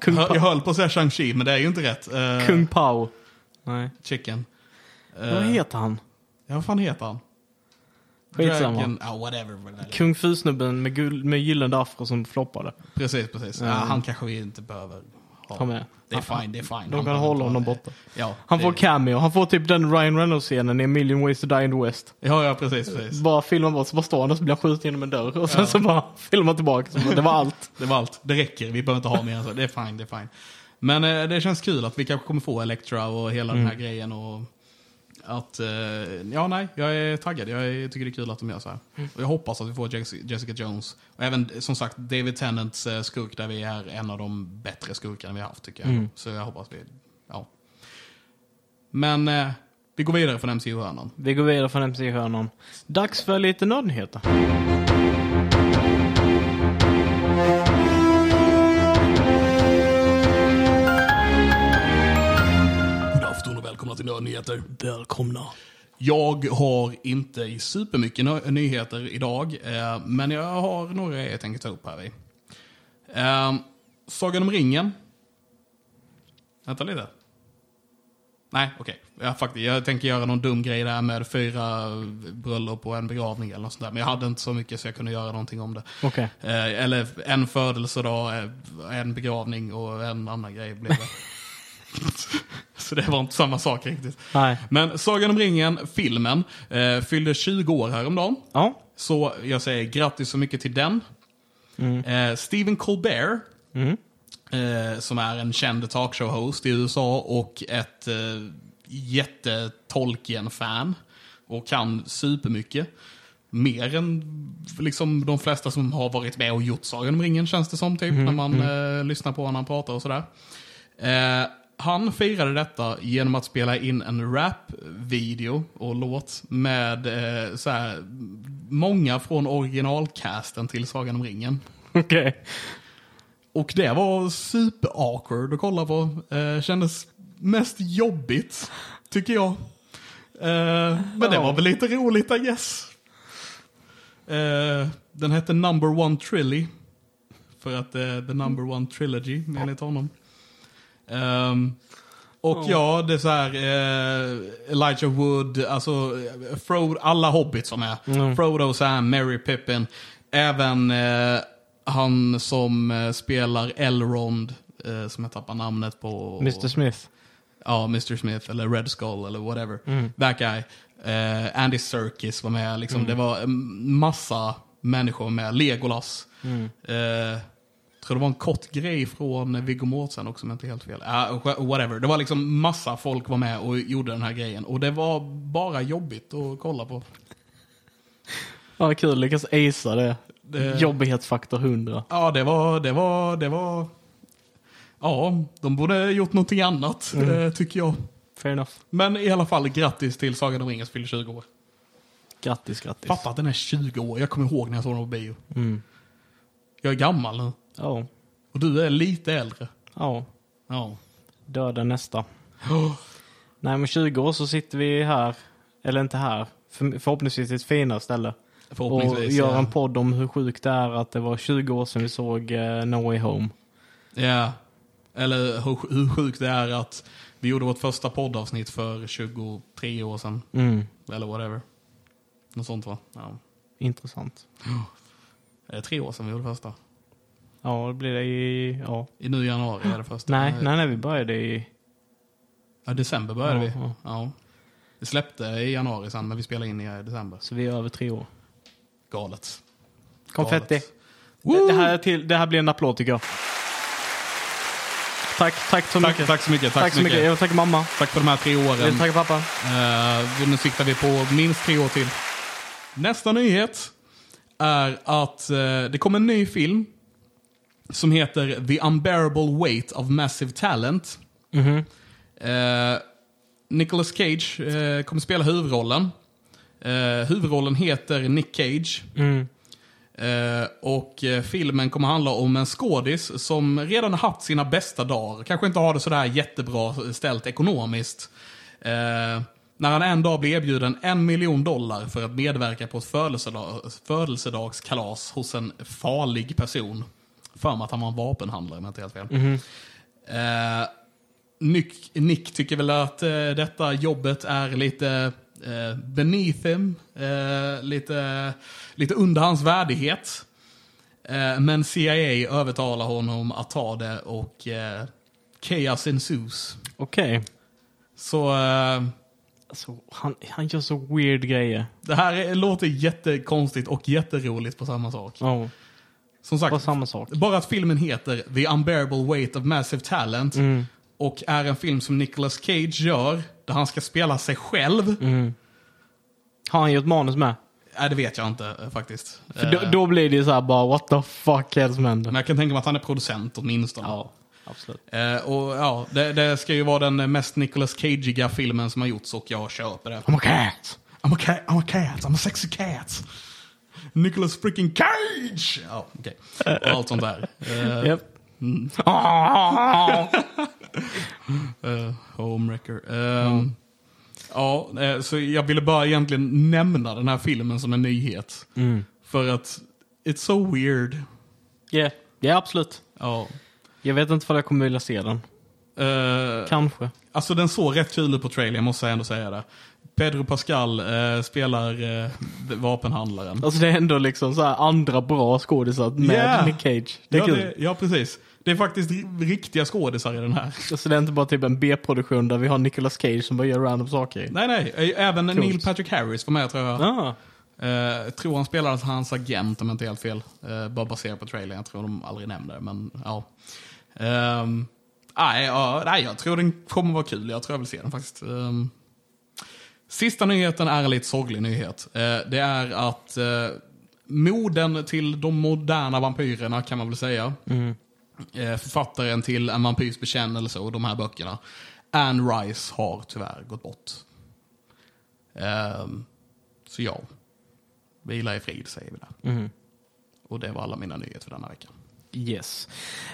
Kung, jag, jag höll på att säga Shang-Chi, men det är ju inte rätt. Eh, Kung Pao. Nej. Chicken. Eh, vad heter han? Ja, vad fan heter han? Skitsamma. Dragon, ja, whatever. Kung Fu-snubben med, gul- med gyllene afro som floppade. Precis, precis. Ja, han kanske vi inte behöver ha. Med. Det är fine, det är fine. De kan hålla honom borta. Ja, Han det- får cameo. Han får typ den Ryan Reynolds-scenen i A Million Ways to Die in the West. Ja, ja, precis, precis. Bara filmar bort, så bara står han och så blir han skjuten genom en dörr. Och sen så bara filmar tillbaka. Så bara, det var allt. Det var allt. Det räcker. Vi behöver inte ha mer än så. Det är fine, det är fine. Men eh, det känns kul att vi kanske kommer få Elektra och hela den här Mm. grejen. Och att, eh, ja, nej, jag är taggad. Jag tycker det är kul att de gör så här. Mm. Och jag hoppas att vi får Jessica, Jones. Och även, som sagt, David Tennants eh, skurk där vi är en av de bättre skurkarna vi har haft, tycker jag. Mm. Så jag hoppas vi, ja. Men eh, vi går vidare från MCU-hörnan. Vi går vidare från MC-hörnan. Dags för lite nördnyheter. Nördnyheter. Välkomna. Jag har inte supermycket nö- nyheter idag, eh, men jag har några jag tänker ta upp här. I. Eh, Sagan om ringen. Vänta lite. Nej, okej. Ja, faktiskt, jag tänker göra någon dum grej där med fyra bröllop och en begravning eller något sånt där. Men jag hade inte så mycket så jag kunde göra någonting om det. Okej. Eh, eller en födelsedag, eh, en begravning och en annan grej blev det. så det var inte samma sak riktigt. Nej. Men Sagan om ringen, filmen, eh, fyllde 20 år häromdagen. Ja. Så jag säger grattis så mycket till den. Eh, Stephen Colbert, eh, som är en känd talkshow-host i USA och ett eh, jätte-Tolkien-fan. Och kan supermycket. Mer än liksom, de flesta som har varit med och gjort Sagan om ringen känns det som, typ, när man eh, lyssnar på honom när han pratar och sådär. Han firade detta genom att spela in en rap-video och låt med eh, så här, många från originalcasten till Sagan om ringen. Okej. Och det var super awkward att kolla på. Eh, kändes mest jobbigt, tycker jag. Eh, men det var väl lite roligt, I guess. Eh, den hette Number One Trilly. För att eh, The Number One Trilogy, enligt honom. Ehm, och ja, det är så här, eh, Elijah Wood, alltså eh, Frodo, alla hobbits som är. Frodo, Sam, Mary, Pippin. Även eh, han som eh, spelar Elrond, eh, som jag tappar namnet på. Mr Smith. Ja, Mr Smith eller Red Skull eller whatever. That guy. Eh, Andy Serkis var med. Liksom. Det var en massa människor med. Legolas. Eh, tror det var en kort grej från Viggo Mortensen också, om jag inte helt fel. Uh, whatever. Det var liksom massa folk var med och gjorde den här grejen. Och det var bara jobbigt att kolla på. Ja, kul. Lyckas acea det. Det- Jobbighetsfaktor 100. Ja, det var, det var, det var... Ja, de borde gjort någonting annat, eh, tycker jag. fair enough. Men i alla fall, grattis till Sagan om ringen fyller 20 år. Grattis, grattis. Fatta att den är 20 år. Jag kommer ihåg när jag såg den på bio. Jag är gammal nu. Ja, Och du är lite äldre. ja. Ja. Döda nästa. Nej, men 20 år så sitter vi här, eller inte här, för, förhoppningsvis i ett finare ställe. Och gör ja. en podd om hur sjukt det är att det var 20 år sedan vi såg uh, No Way Home. Ja. Eller hur, hur sjukt det är att vi gjorde vårt första poddavsnitt för 23 år sedan. Mm. Eller whatever. Något sånt va? Ja. Intressant. Eh, Tre år sedan vi gjorde första. Ja, det blir det i... Ja. I nu januari är det första. Nej, nej, nej, vi började i... Ja, december började Ja, vi. ja. Ja. Vi släppte i januari sen, men vi spelade in i december. Så vi är över tre år. Galet. Konfetti. Galet. Det, det, här är till, det här blir en applåd tycker jag. Tack, tack så Tack, mycket. tack så mycket. Tack, Tack så mycket. Jag vill tacka mamma. Tack för de här tre Jag åren. vill tacka pappa. Eh, nu siktar vi på minst tre år till. Nästa nyhet är att eh, det kommer en ny film som heter The Unbearable Weight of Massive Talent. Mhm. Eh, Nicolas Cage eh, kommer spela huvudrollen. Eh, huvudrollen heter Nick Cage. Mm. Eh, och eh, filmen kommer handla om en skådis som redan har haft sina bästa dagar. Kanske inte har det sådär jättebra ställt ekonomiskt. Eh, när han en dag blir erbjuden en miljon dollar för att medverka på ett födelsedag, födelsedagskalas hos en farlig person. För mig att han var en vapenhandlare, om jag inte helt fel. Eh, Nick, Nick tycker väl att eh, detta jobbet är lite eh, beneath him, eh, lite, lite under hans värdighet. Eh, men CIA övertalar honom att ta det och eh, chaos ensues. Okej. Så eh, Alltså, han, han gör så weird grejer. det här är, låter jättekonstigt och jätteroligt på samma sak. Ja, Som sagt, bara att filmen heter The Unbearable Weight of Massive Talent Mm. och är en film som Nicolas Cage gör, där han ska spela sig själv. Mm. Har han gjort manus med? Nej, det vet jag inte eh, faktiskt. För då, Eh, då blir det ju så här bara, what the fuck är det som händer? Men jag kan tänka mig att han är producent åtminstone. Ja, absolut. Eh, och ja, det, det ska ju vara den mest Nicolas Cageiga filmen som har gjorts och jag köper det. I'm a cat! I'm a cat, I'm a cat, I'm a sexy cat. Nicolas freaking Cage! Ja, okej. Och allt sånt där. Eh, Yep. Eh, Homewrecker. Ehm, Ja, eh, så jag ville bara egentligen nämna den här filmen som en nyhet. Mm. För att it's so weird. Yeah. Ja, absolut. Ja. Jag vet inte om jag kommer vilja se den. Eh, Kanske. alltså den såg rätt kul ut på trailern, måste jag ändå säga det. Pedro Pascal eh, spelar eh, vapenhandlaren. Alltså det är ändå liksom så här andra bra skådisar med Yeah. Nick Cage. Det är ja, kul. det, ja, precis. Det är faktiskt ri- riktiga skådisar i den här. Alltså det är inte bara typ en B-produktion där vi har Nicolas Cage som bara gör random saker. Nej, nej. eh, Även Coolt. Neil Patrick Harris var med tror jag. Ah. Eh, tror han spelar hans agent om jag inte är helt fel. Uh, bara baserat på trailern. Jag tror de aldrig nämnde det, men ja. Ehm, nej, ja, nej, jag tror den kommer vara kul. Jag tror jag vill se den faktiskt. Ehm, sista nyheten är en lite sorglig nyhet. Eh, det är att uh, moden till de moderna vampyrerna kan man väl säga. Eh, författaren till En vampyrs bekännelse och de här böckerna. Anne Rice har tyvärr gått bort. Ehm, så ja, vila i frid säger vi där. Mhm. Och det var alla mina nyheter för denna vecka. Yes.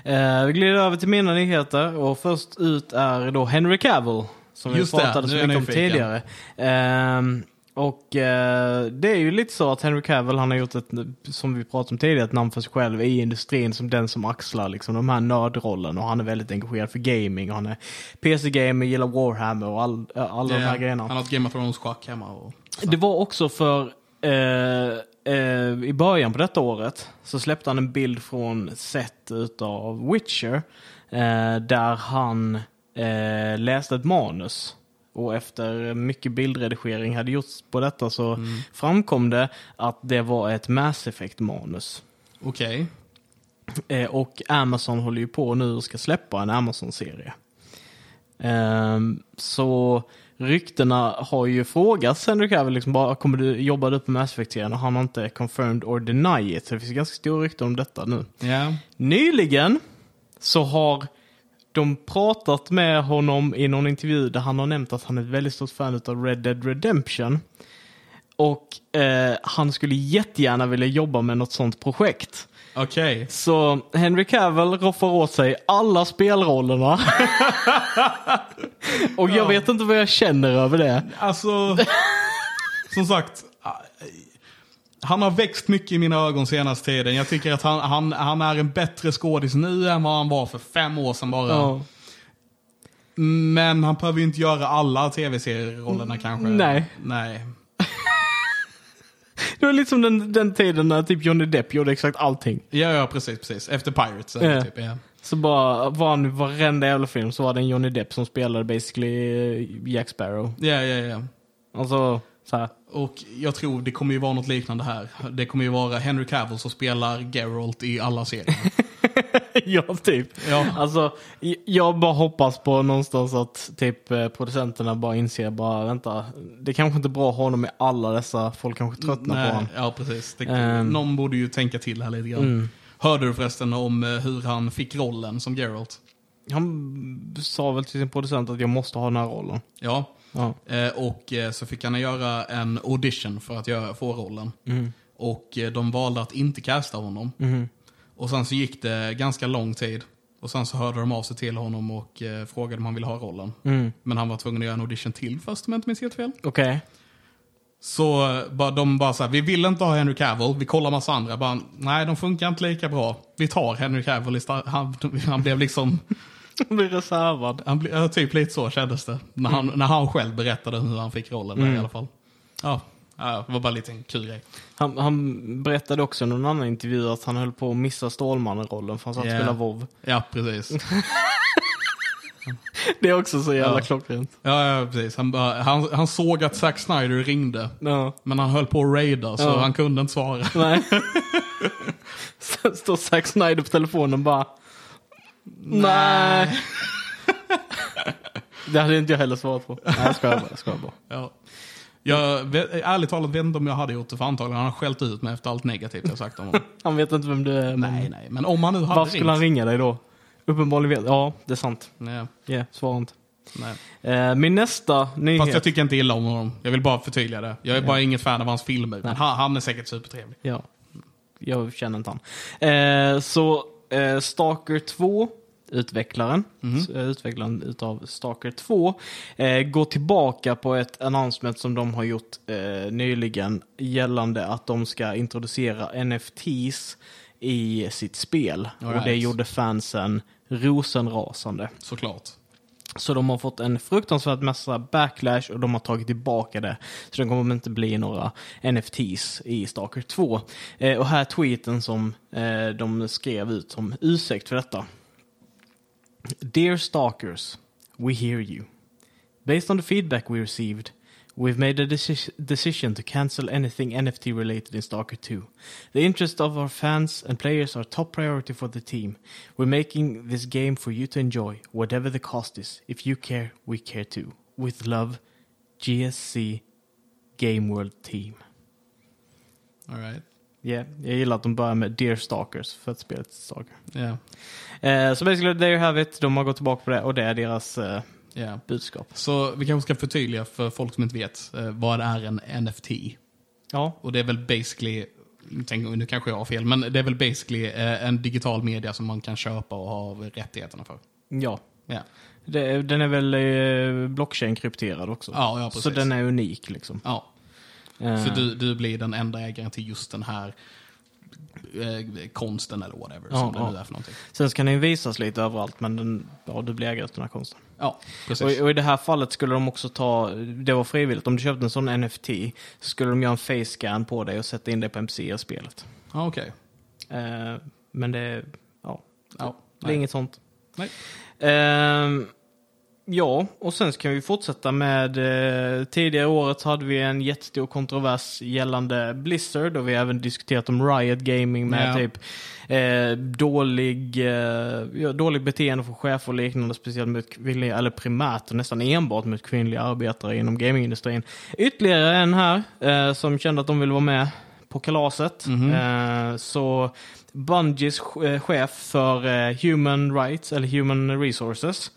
Eh, vi glider över till mina nyheter och först ut är då Henry Cavill. Som Just vi pratade så mycket om tidigare. Ehm, och eh, det är ju lite så att Henry Cavill han har gjort ett, som vi pratade om tidigare, ett namn för sig själv i industrin som den som axlar liksom de här nördrollen och han är väldigt engagerad för gaming och han är PC-gamer, gillar Warhammer och all, alla de här grejerna. Han har ett Game of Thrones-schack hemma. Och, Det var också för eh, eh, i början på detta året så släppte han en bild från set utav Witcher eh, där han eh, läste ett manus. Och efter mycket bildredigering hade gjorts på detta så framkom det att det var ett Mass Effect-manus. Okej. Eh, och Amazon håller ju på nu och ska släppa en Amazon-serie. Ehm, så ryktena har ju frågat Henry Cavill, liksom bara, kommer du jobba du på Mass Effect-serien? Och han har inte confirmed or deny it. Så det finns ganska stora rykten om detta nu. Ja. Nyligen så har de pratat med honom i någon intervju där han har nämnt att han är ett väldigt stort fan av Red Dead Redemption. Och eh, han skulle jättegärna vilja jobba med något sånt projekt. Okej. Så Henry Cavill roffar åt sig alla spelrollerna. och jag Ja. vet inte vad jag känner över det. Alltså, som sagt. Han har växt mycket i mina ögon senaste tiden. Jag tycker att han, han, han är en bättre skådis nu än vad han var för fem år sedan bara. Ja. Men han behöver ju inte göra alla tv-serierollerna kanske. nej. Nej. Det var lite som den, den tiden när typ Johnny Depp gjorde exakt allting. Ja, ja, precis, precis. Efter Pirates. Ja. Typ, ja. Så bara var han i varenda jävla film så var det en Johnny Depp som spelade basically eh, Jack Sparrow. ja, ja, ja. Alltså. Och jag tror det kommer ju vara något liknande här. Det kommer ju vara Henry Cavill som spelar Geralt i alla serier. ja, typ. Ja. Alltså, jag bara hoppas på någonstans att typ eh, producenterna bara inser bara, vänta, det kanske inte är bra att ha honom i alla dessa, folk kanske tröttnar på Nej, honom. ja, precis. Det, Ehm. någon borde ju tänka till här lite grann. Mm. Hörde du förresten om eh, hur han fick rollen som Geralt? Han sa väl till sin producent att jag måste ha den här rollen. Ja. Ja. Eh, och eh, så fick han göra en audition för att göra, få rollen. Mm. Och eh, de valde att inte casta honom. Mhm. Och sen så gick det ganska lång tid. Och sen så hörde de av sig till honom och frågade om han ville ha rollen. Mm. Men han var tvungen att göra en audition till först om jag inte minns helt fel. Okej. Så bara, de bara så här, vi vill inte ha Henry Cavill, vi kollar massa andra. Bara, nej, de funkar inte lika bra. Vi tar Henry Cavill istället. Han, han blev liksom, Han blir reservad. han ja, typ lite så kändes det. När han, när han själv berättade hur han fick rollen där, i alla fall. Ja, ja, det var bara lite en kul grej. Han, han berättade också i någon annan intervju att han höll på att missa Stålmannen-rollen för han satt och Ja. spelade WoW. Ja, precis. Det är också så jävla Ja. klockrent. Ja, ja precis. Han, han, han såg att Zack Snyder ringde. Ja. Men han höll på att raida, så han kunde inte svara. Nej. Står Zack Snyder på telefonen och bara... Nej. det hade inte jag heller svarat på. Nej, jag skojar bara. Jag skojar bara. Ja. Jag, ärligt talat vet inte om jag hade gjort det, för antagligen har han skällt ut mig efter allt negativt jag sagt om honom. Han vet inte vem du är. men nej, nej. Men om han nu hade Varför skulle han ringa dig då? Uppenbarligen vet Ja, det är sant. Nej, Ja, svara inte. nej. Eh, min nästa nyhet. Fast jag tycker inte illa om honom. Jag vill bara förtydliga det. Jag är bara inget fan av hans filmer. Men han, han är säkert supertrevlig. Ja, jag känner inte han. Eh, så eh, Stalker 2, utvecklaren, eh, utvecklaren utav Stalker 2, eh, går tillbaka på ett announcement som de har gjort eh, nyligen gällande att de ska introducera NFTs i sitt spel. All Och det right. gjorde fansen rosenrasande. Såklart. Så de har fått en fruktansvärd massa backlash och de har tagit tillbaka det. Så det kommer inte bli några NFTs i Stalker 2. Eh, och här är tweeten som eh, de skrev ut som ursäkt för detta. Dear Stalkers, we hear you. Based on the feedback we received, we've made a deci- decision to cancel anything NFT related in Stalker 2. The interest of our fans and players are top priority for the team. We're making this game for you to enjoy, whatever the cost is. If you care, we care too. With love, GSC Game World Team. All right. Yeah, jag gillar att de börjar med Dear Stalkers för att spelet Stalker. Eh, så basically, there you have it. De har gått tillbaka på det och det är deras eh, Ja. budskap. Så vi kanske ska förtydliga för folk som inte vet. Eh, vad är en NFT? Ja, Och det är väl basically, tänk, nu kanske jag har fel, men det är väl basically eh, en digital media som man kan köpa och ha rättigheterna för. ja. Ja, Det, den är väl eh, blockchain-krypterad också. ja, ja precis. så den är unik liksom. ja. Eh, Så du, du blir den enda ägaren till just den här eh, konsten eller whatever Ja, som det ja. nu är för någonting. Sen ska den visas lite överallt, men den, ja, du blir ägare till den här konsten. Ja, Och, precis. och i det här fallet skulle de också ta, det var frivilligt, om du köpte en sån NFT så skulle de göra en face scan på dig och sätta in det på MC-spelet. Ja, Okej. Eh, men det, ja, Ja, det är inget sånt. Nej. Ehm, ja, och sen kan vi fortsätta med eh, tidigare året hade vi en jättestor kontrovers gällande Blizzard och vi har även diskuterat om Riot Gaming med Ja. typ eh, dålig, eh, dålig beteende för chefer och liknande, speciellt mot kvinnliga, eller primärt och nästan enbart mot kvinnliga arbetare inom gamingindustrin. Ytterligare en här eh, som kände att de ville vara med på kalaset. Eh, så Bungies eh, chef för eh, Human Rights, eller Human Resources,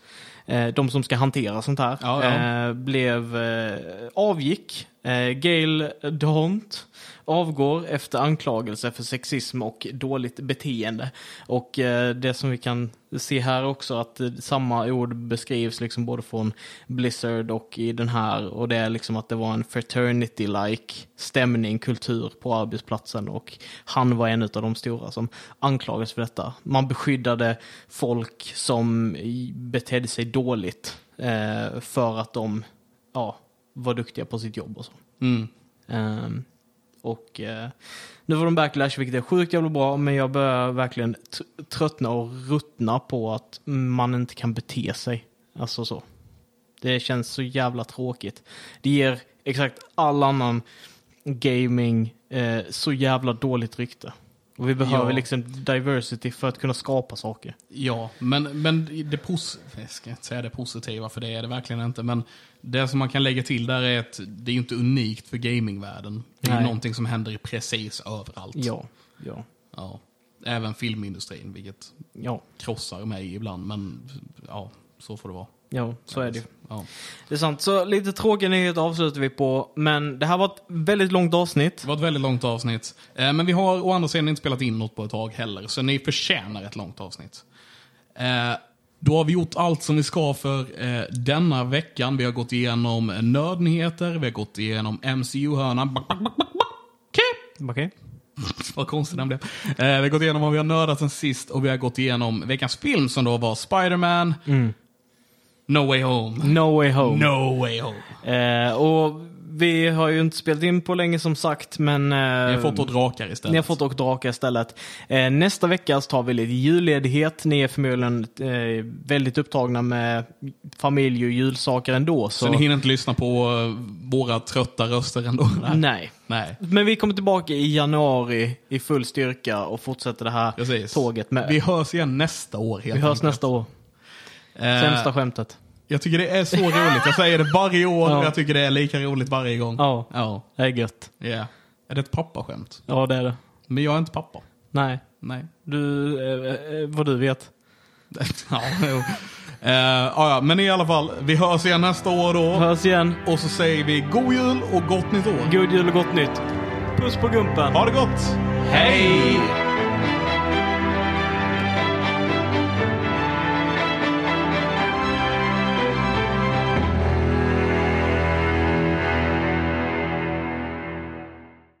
de som ska hantera sånt här, Ja, ja. Eh, blev eh, avgick. Eh, Gail DeHont avgår efter anklagelse för sexism och dåligt beteende. Och eh, det som vi kan se här också att eh, samma ord beskrivs liksom både från Blizzard och i den här och det är liksom att det var en fraternity-like stämning, kultur på arbetsplatsen och han var en av de stora som anklagades för detta. Man beskyddade folk som betedde sig dåligt eh, för att de ja, var duktiga på sitt jobb och så. Mm. Ehm, och eh, nu får de backlash, vilket är sjukt jävla bra, men jag börjar verkligen tröttna och ruttna på att man inte kan bete sig. Alltså så. Det känns så jävla tråkigt. Det ger exakt all annan gaming eh, så jävla dåligt rykte. Och vi behöver Ja. liksom diversity för att kunna skapa saker. Ja, men, men det pos- jag ska inte säga det positiva, för det är det verkligen inte. Men det som man kan lägga till där är att det är inte unikt för gamingvärlden. Det är Nej. någonting som händer precis överallt. Ja, ja, Ja. Även filmindustrin, vilket ja, krossar mig ibland. Men ja, så får det vara. Ja, så är det ju. Ja. Det är sant. Så lite tråkiga nyheter avslutar vi på. Men det här var ett väldigt långt avsnitt. Det var ett väldigt långt avsnitt. Eh, Men vi har å andra sidan inte spelat in något på ett tag heller, så ni förtjänar ett långt avsnitt. Eh, Då har vi gjort allt som vi ska för eh, denna veckan. Vi har gått igenom nördnyheter, vi har gått igenom MCU-hörnan. Okej. Okej. Vad konstigt den blev. Eh, vi har gått igenom vad vi har nördat sen sist och vi har gått igenom veckans film som då var Spider-Man No Way Home. No way home. No Way Home. Eh, och vi har ju inte spelat in på länge som sagt, men... Eh, Ni har fått åt drakar istället. Ni har fått och drakar istället. Eh, nästa vecka så tar vi lite julledighet. Ni är förmodligen eh, väldigt upptagna med familj och julsaker ändå. Så, Så ni hinner inte lyssna på eh, våra trötta röster ändå? Nej. Nej. Men vi kommer tillbaka i januari i full styrka och fortsätter det här Precis. tåget med. Vi Vi, hörs igen nästa år. Helt hörs enkelt. nästa år. Eh, Sämsta skämtet. Jag tycker det är så roligt. Jag säger det varje år Ja. och jag tycker det är lika roligt varje gång. Ja, Ja. det är gött. Yeah. Är det ett pappaskämt? Ja, det är det. Men jag är inte pappa. Nej, Nej. du, eh, eh, vad du vet. ja, jo. Eh, ja, ja, men i alla fall, vi hörs igen nästa år då. Hörs igen. Och så säger vi god jul och gott nytt år. God jul och gott nytt. Puss på gumpen. Ha det gott! Hej!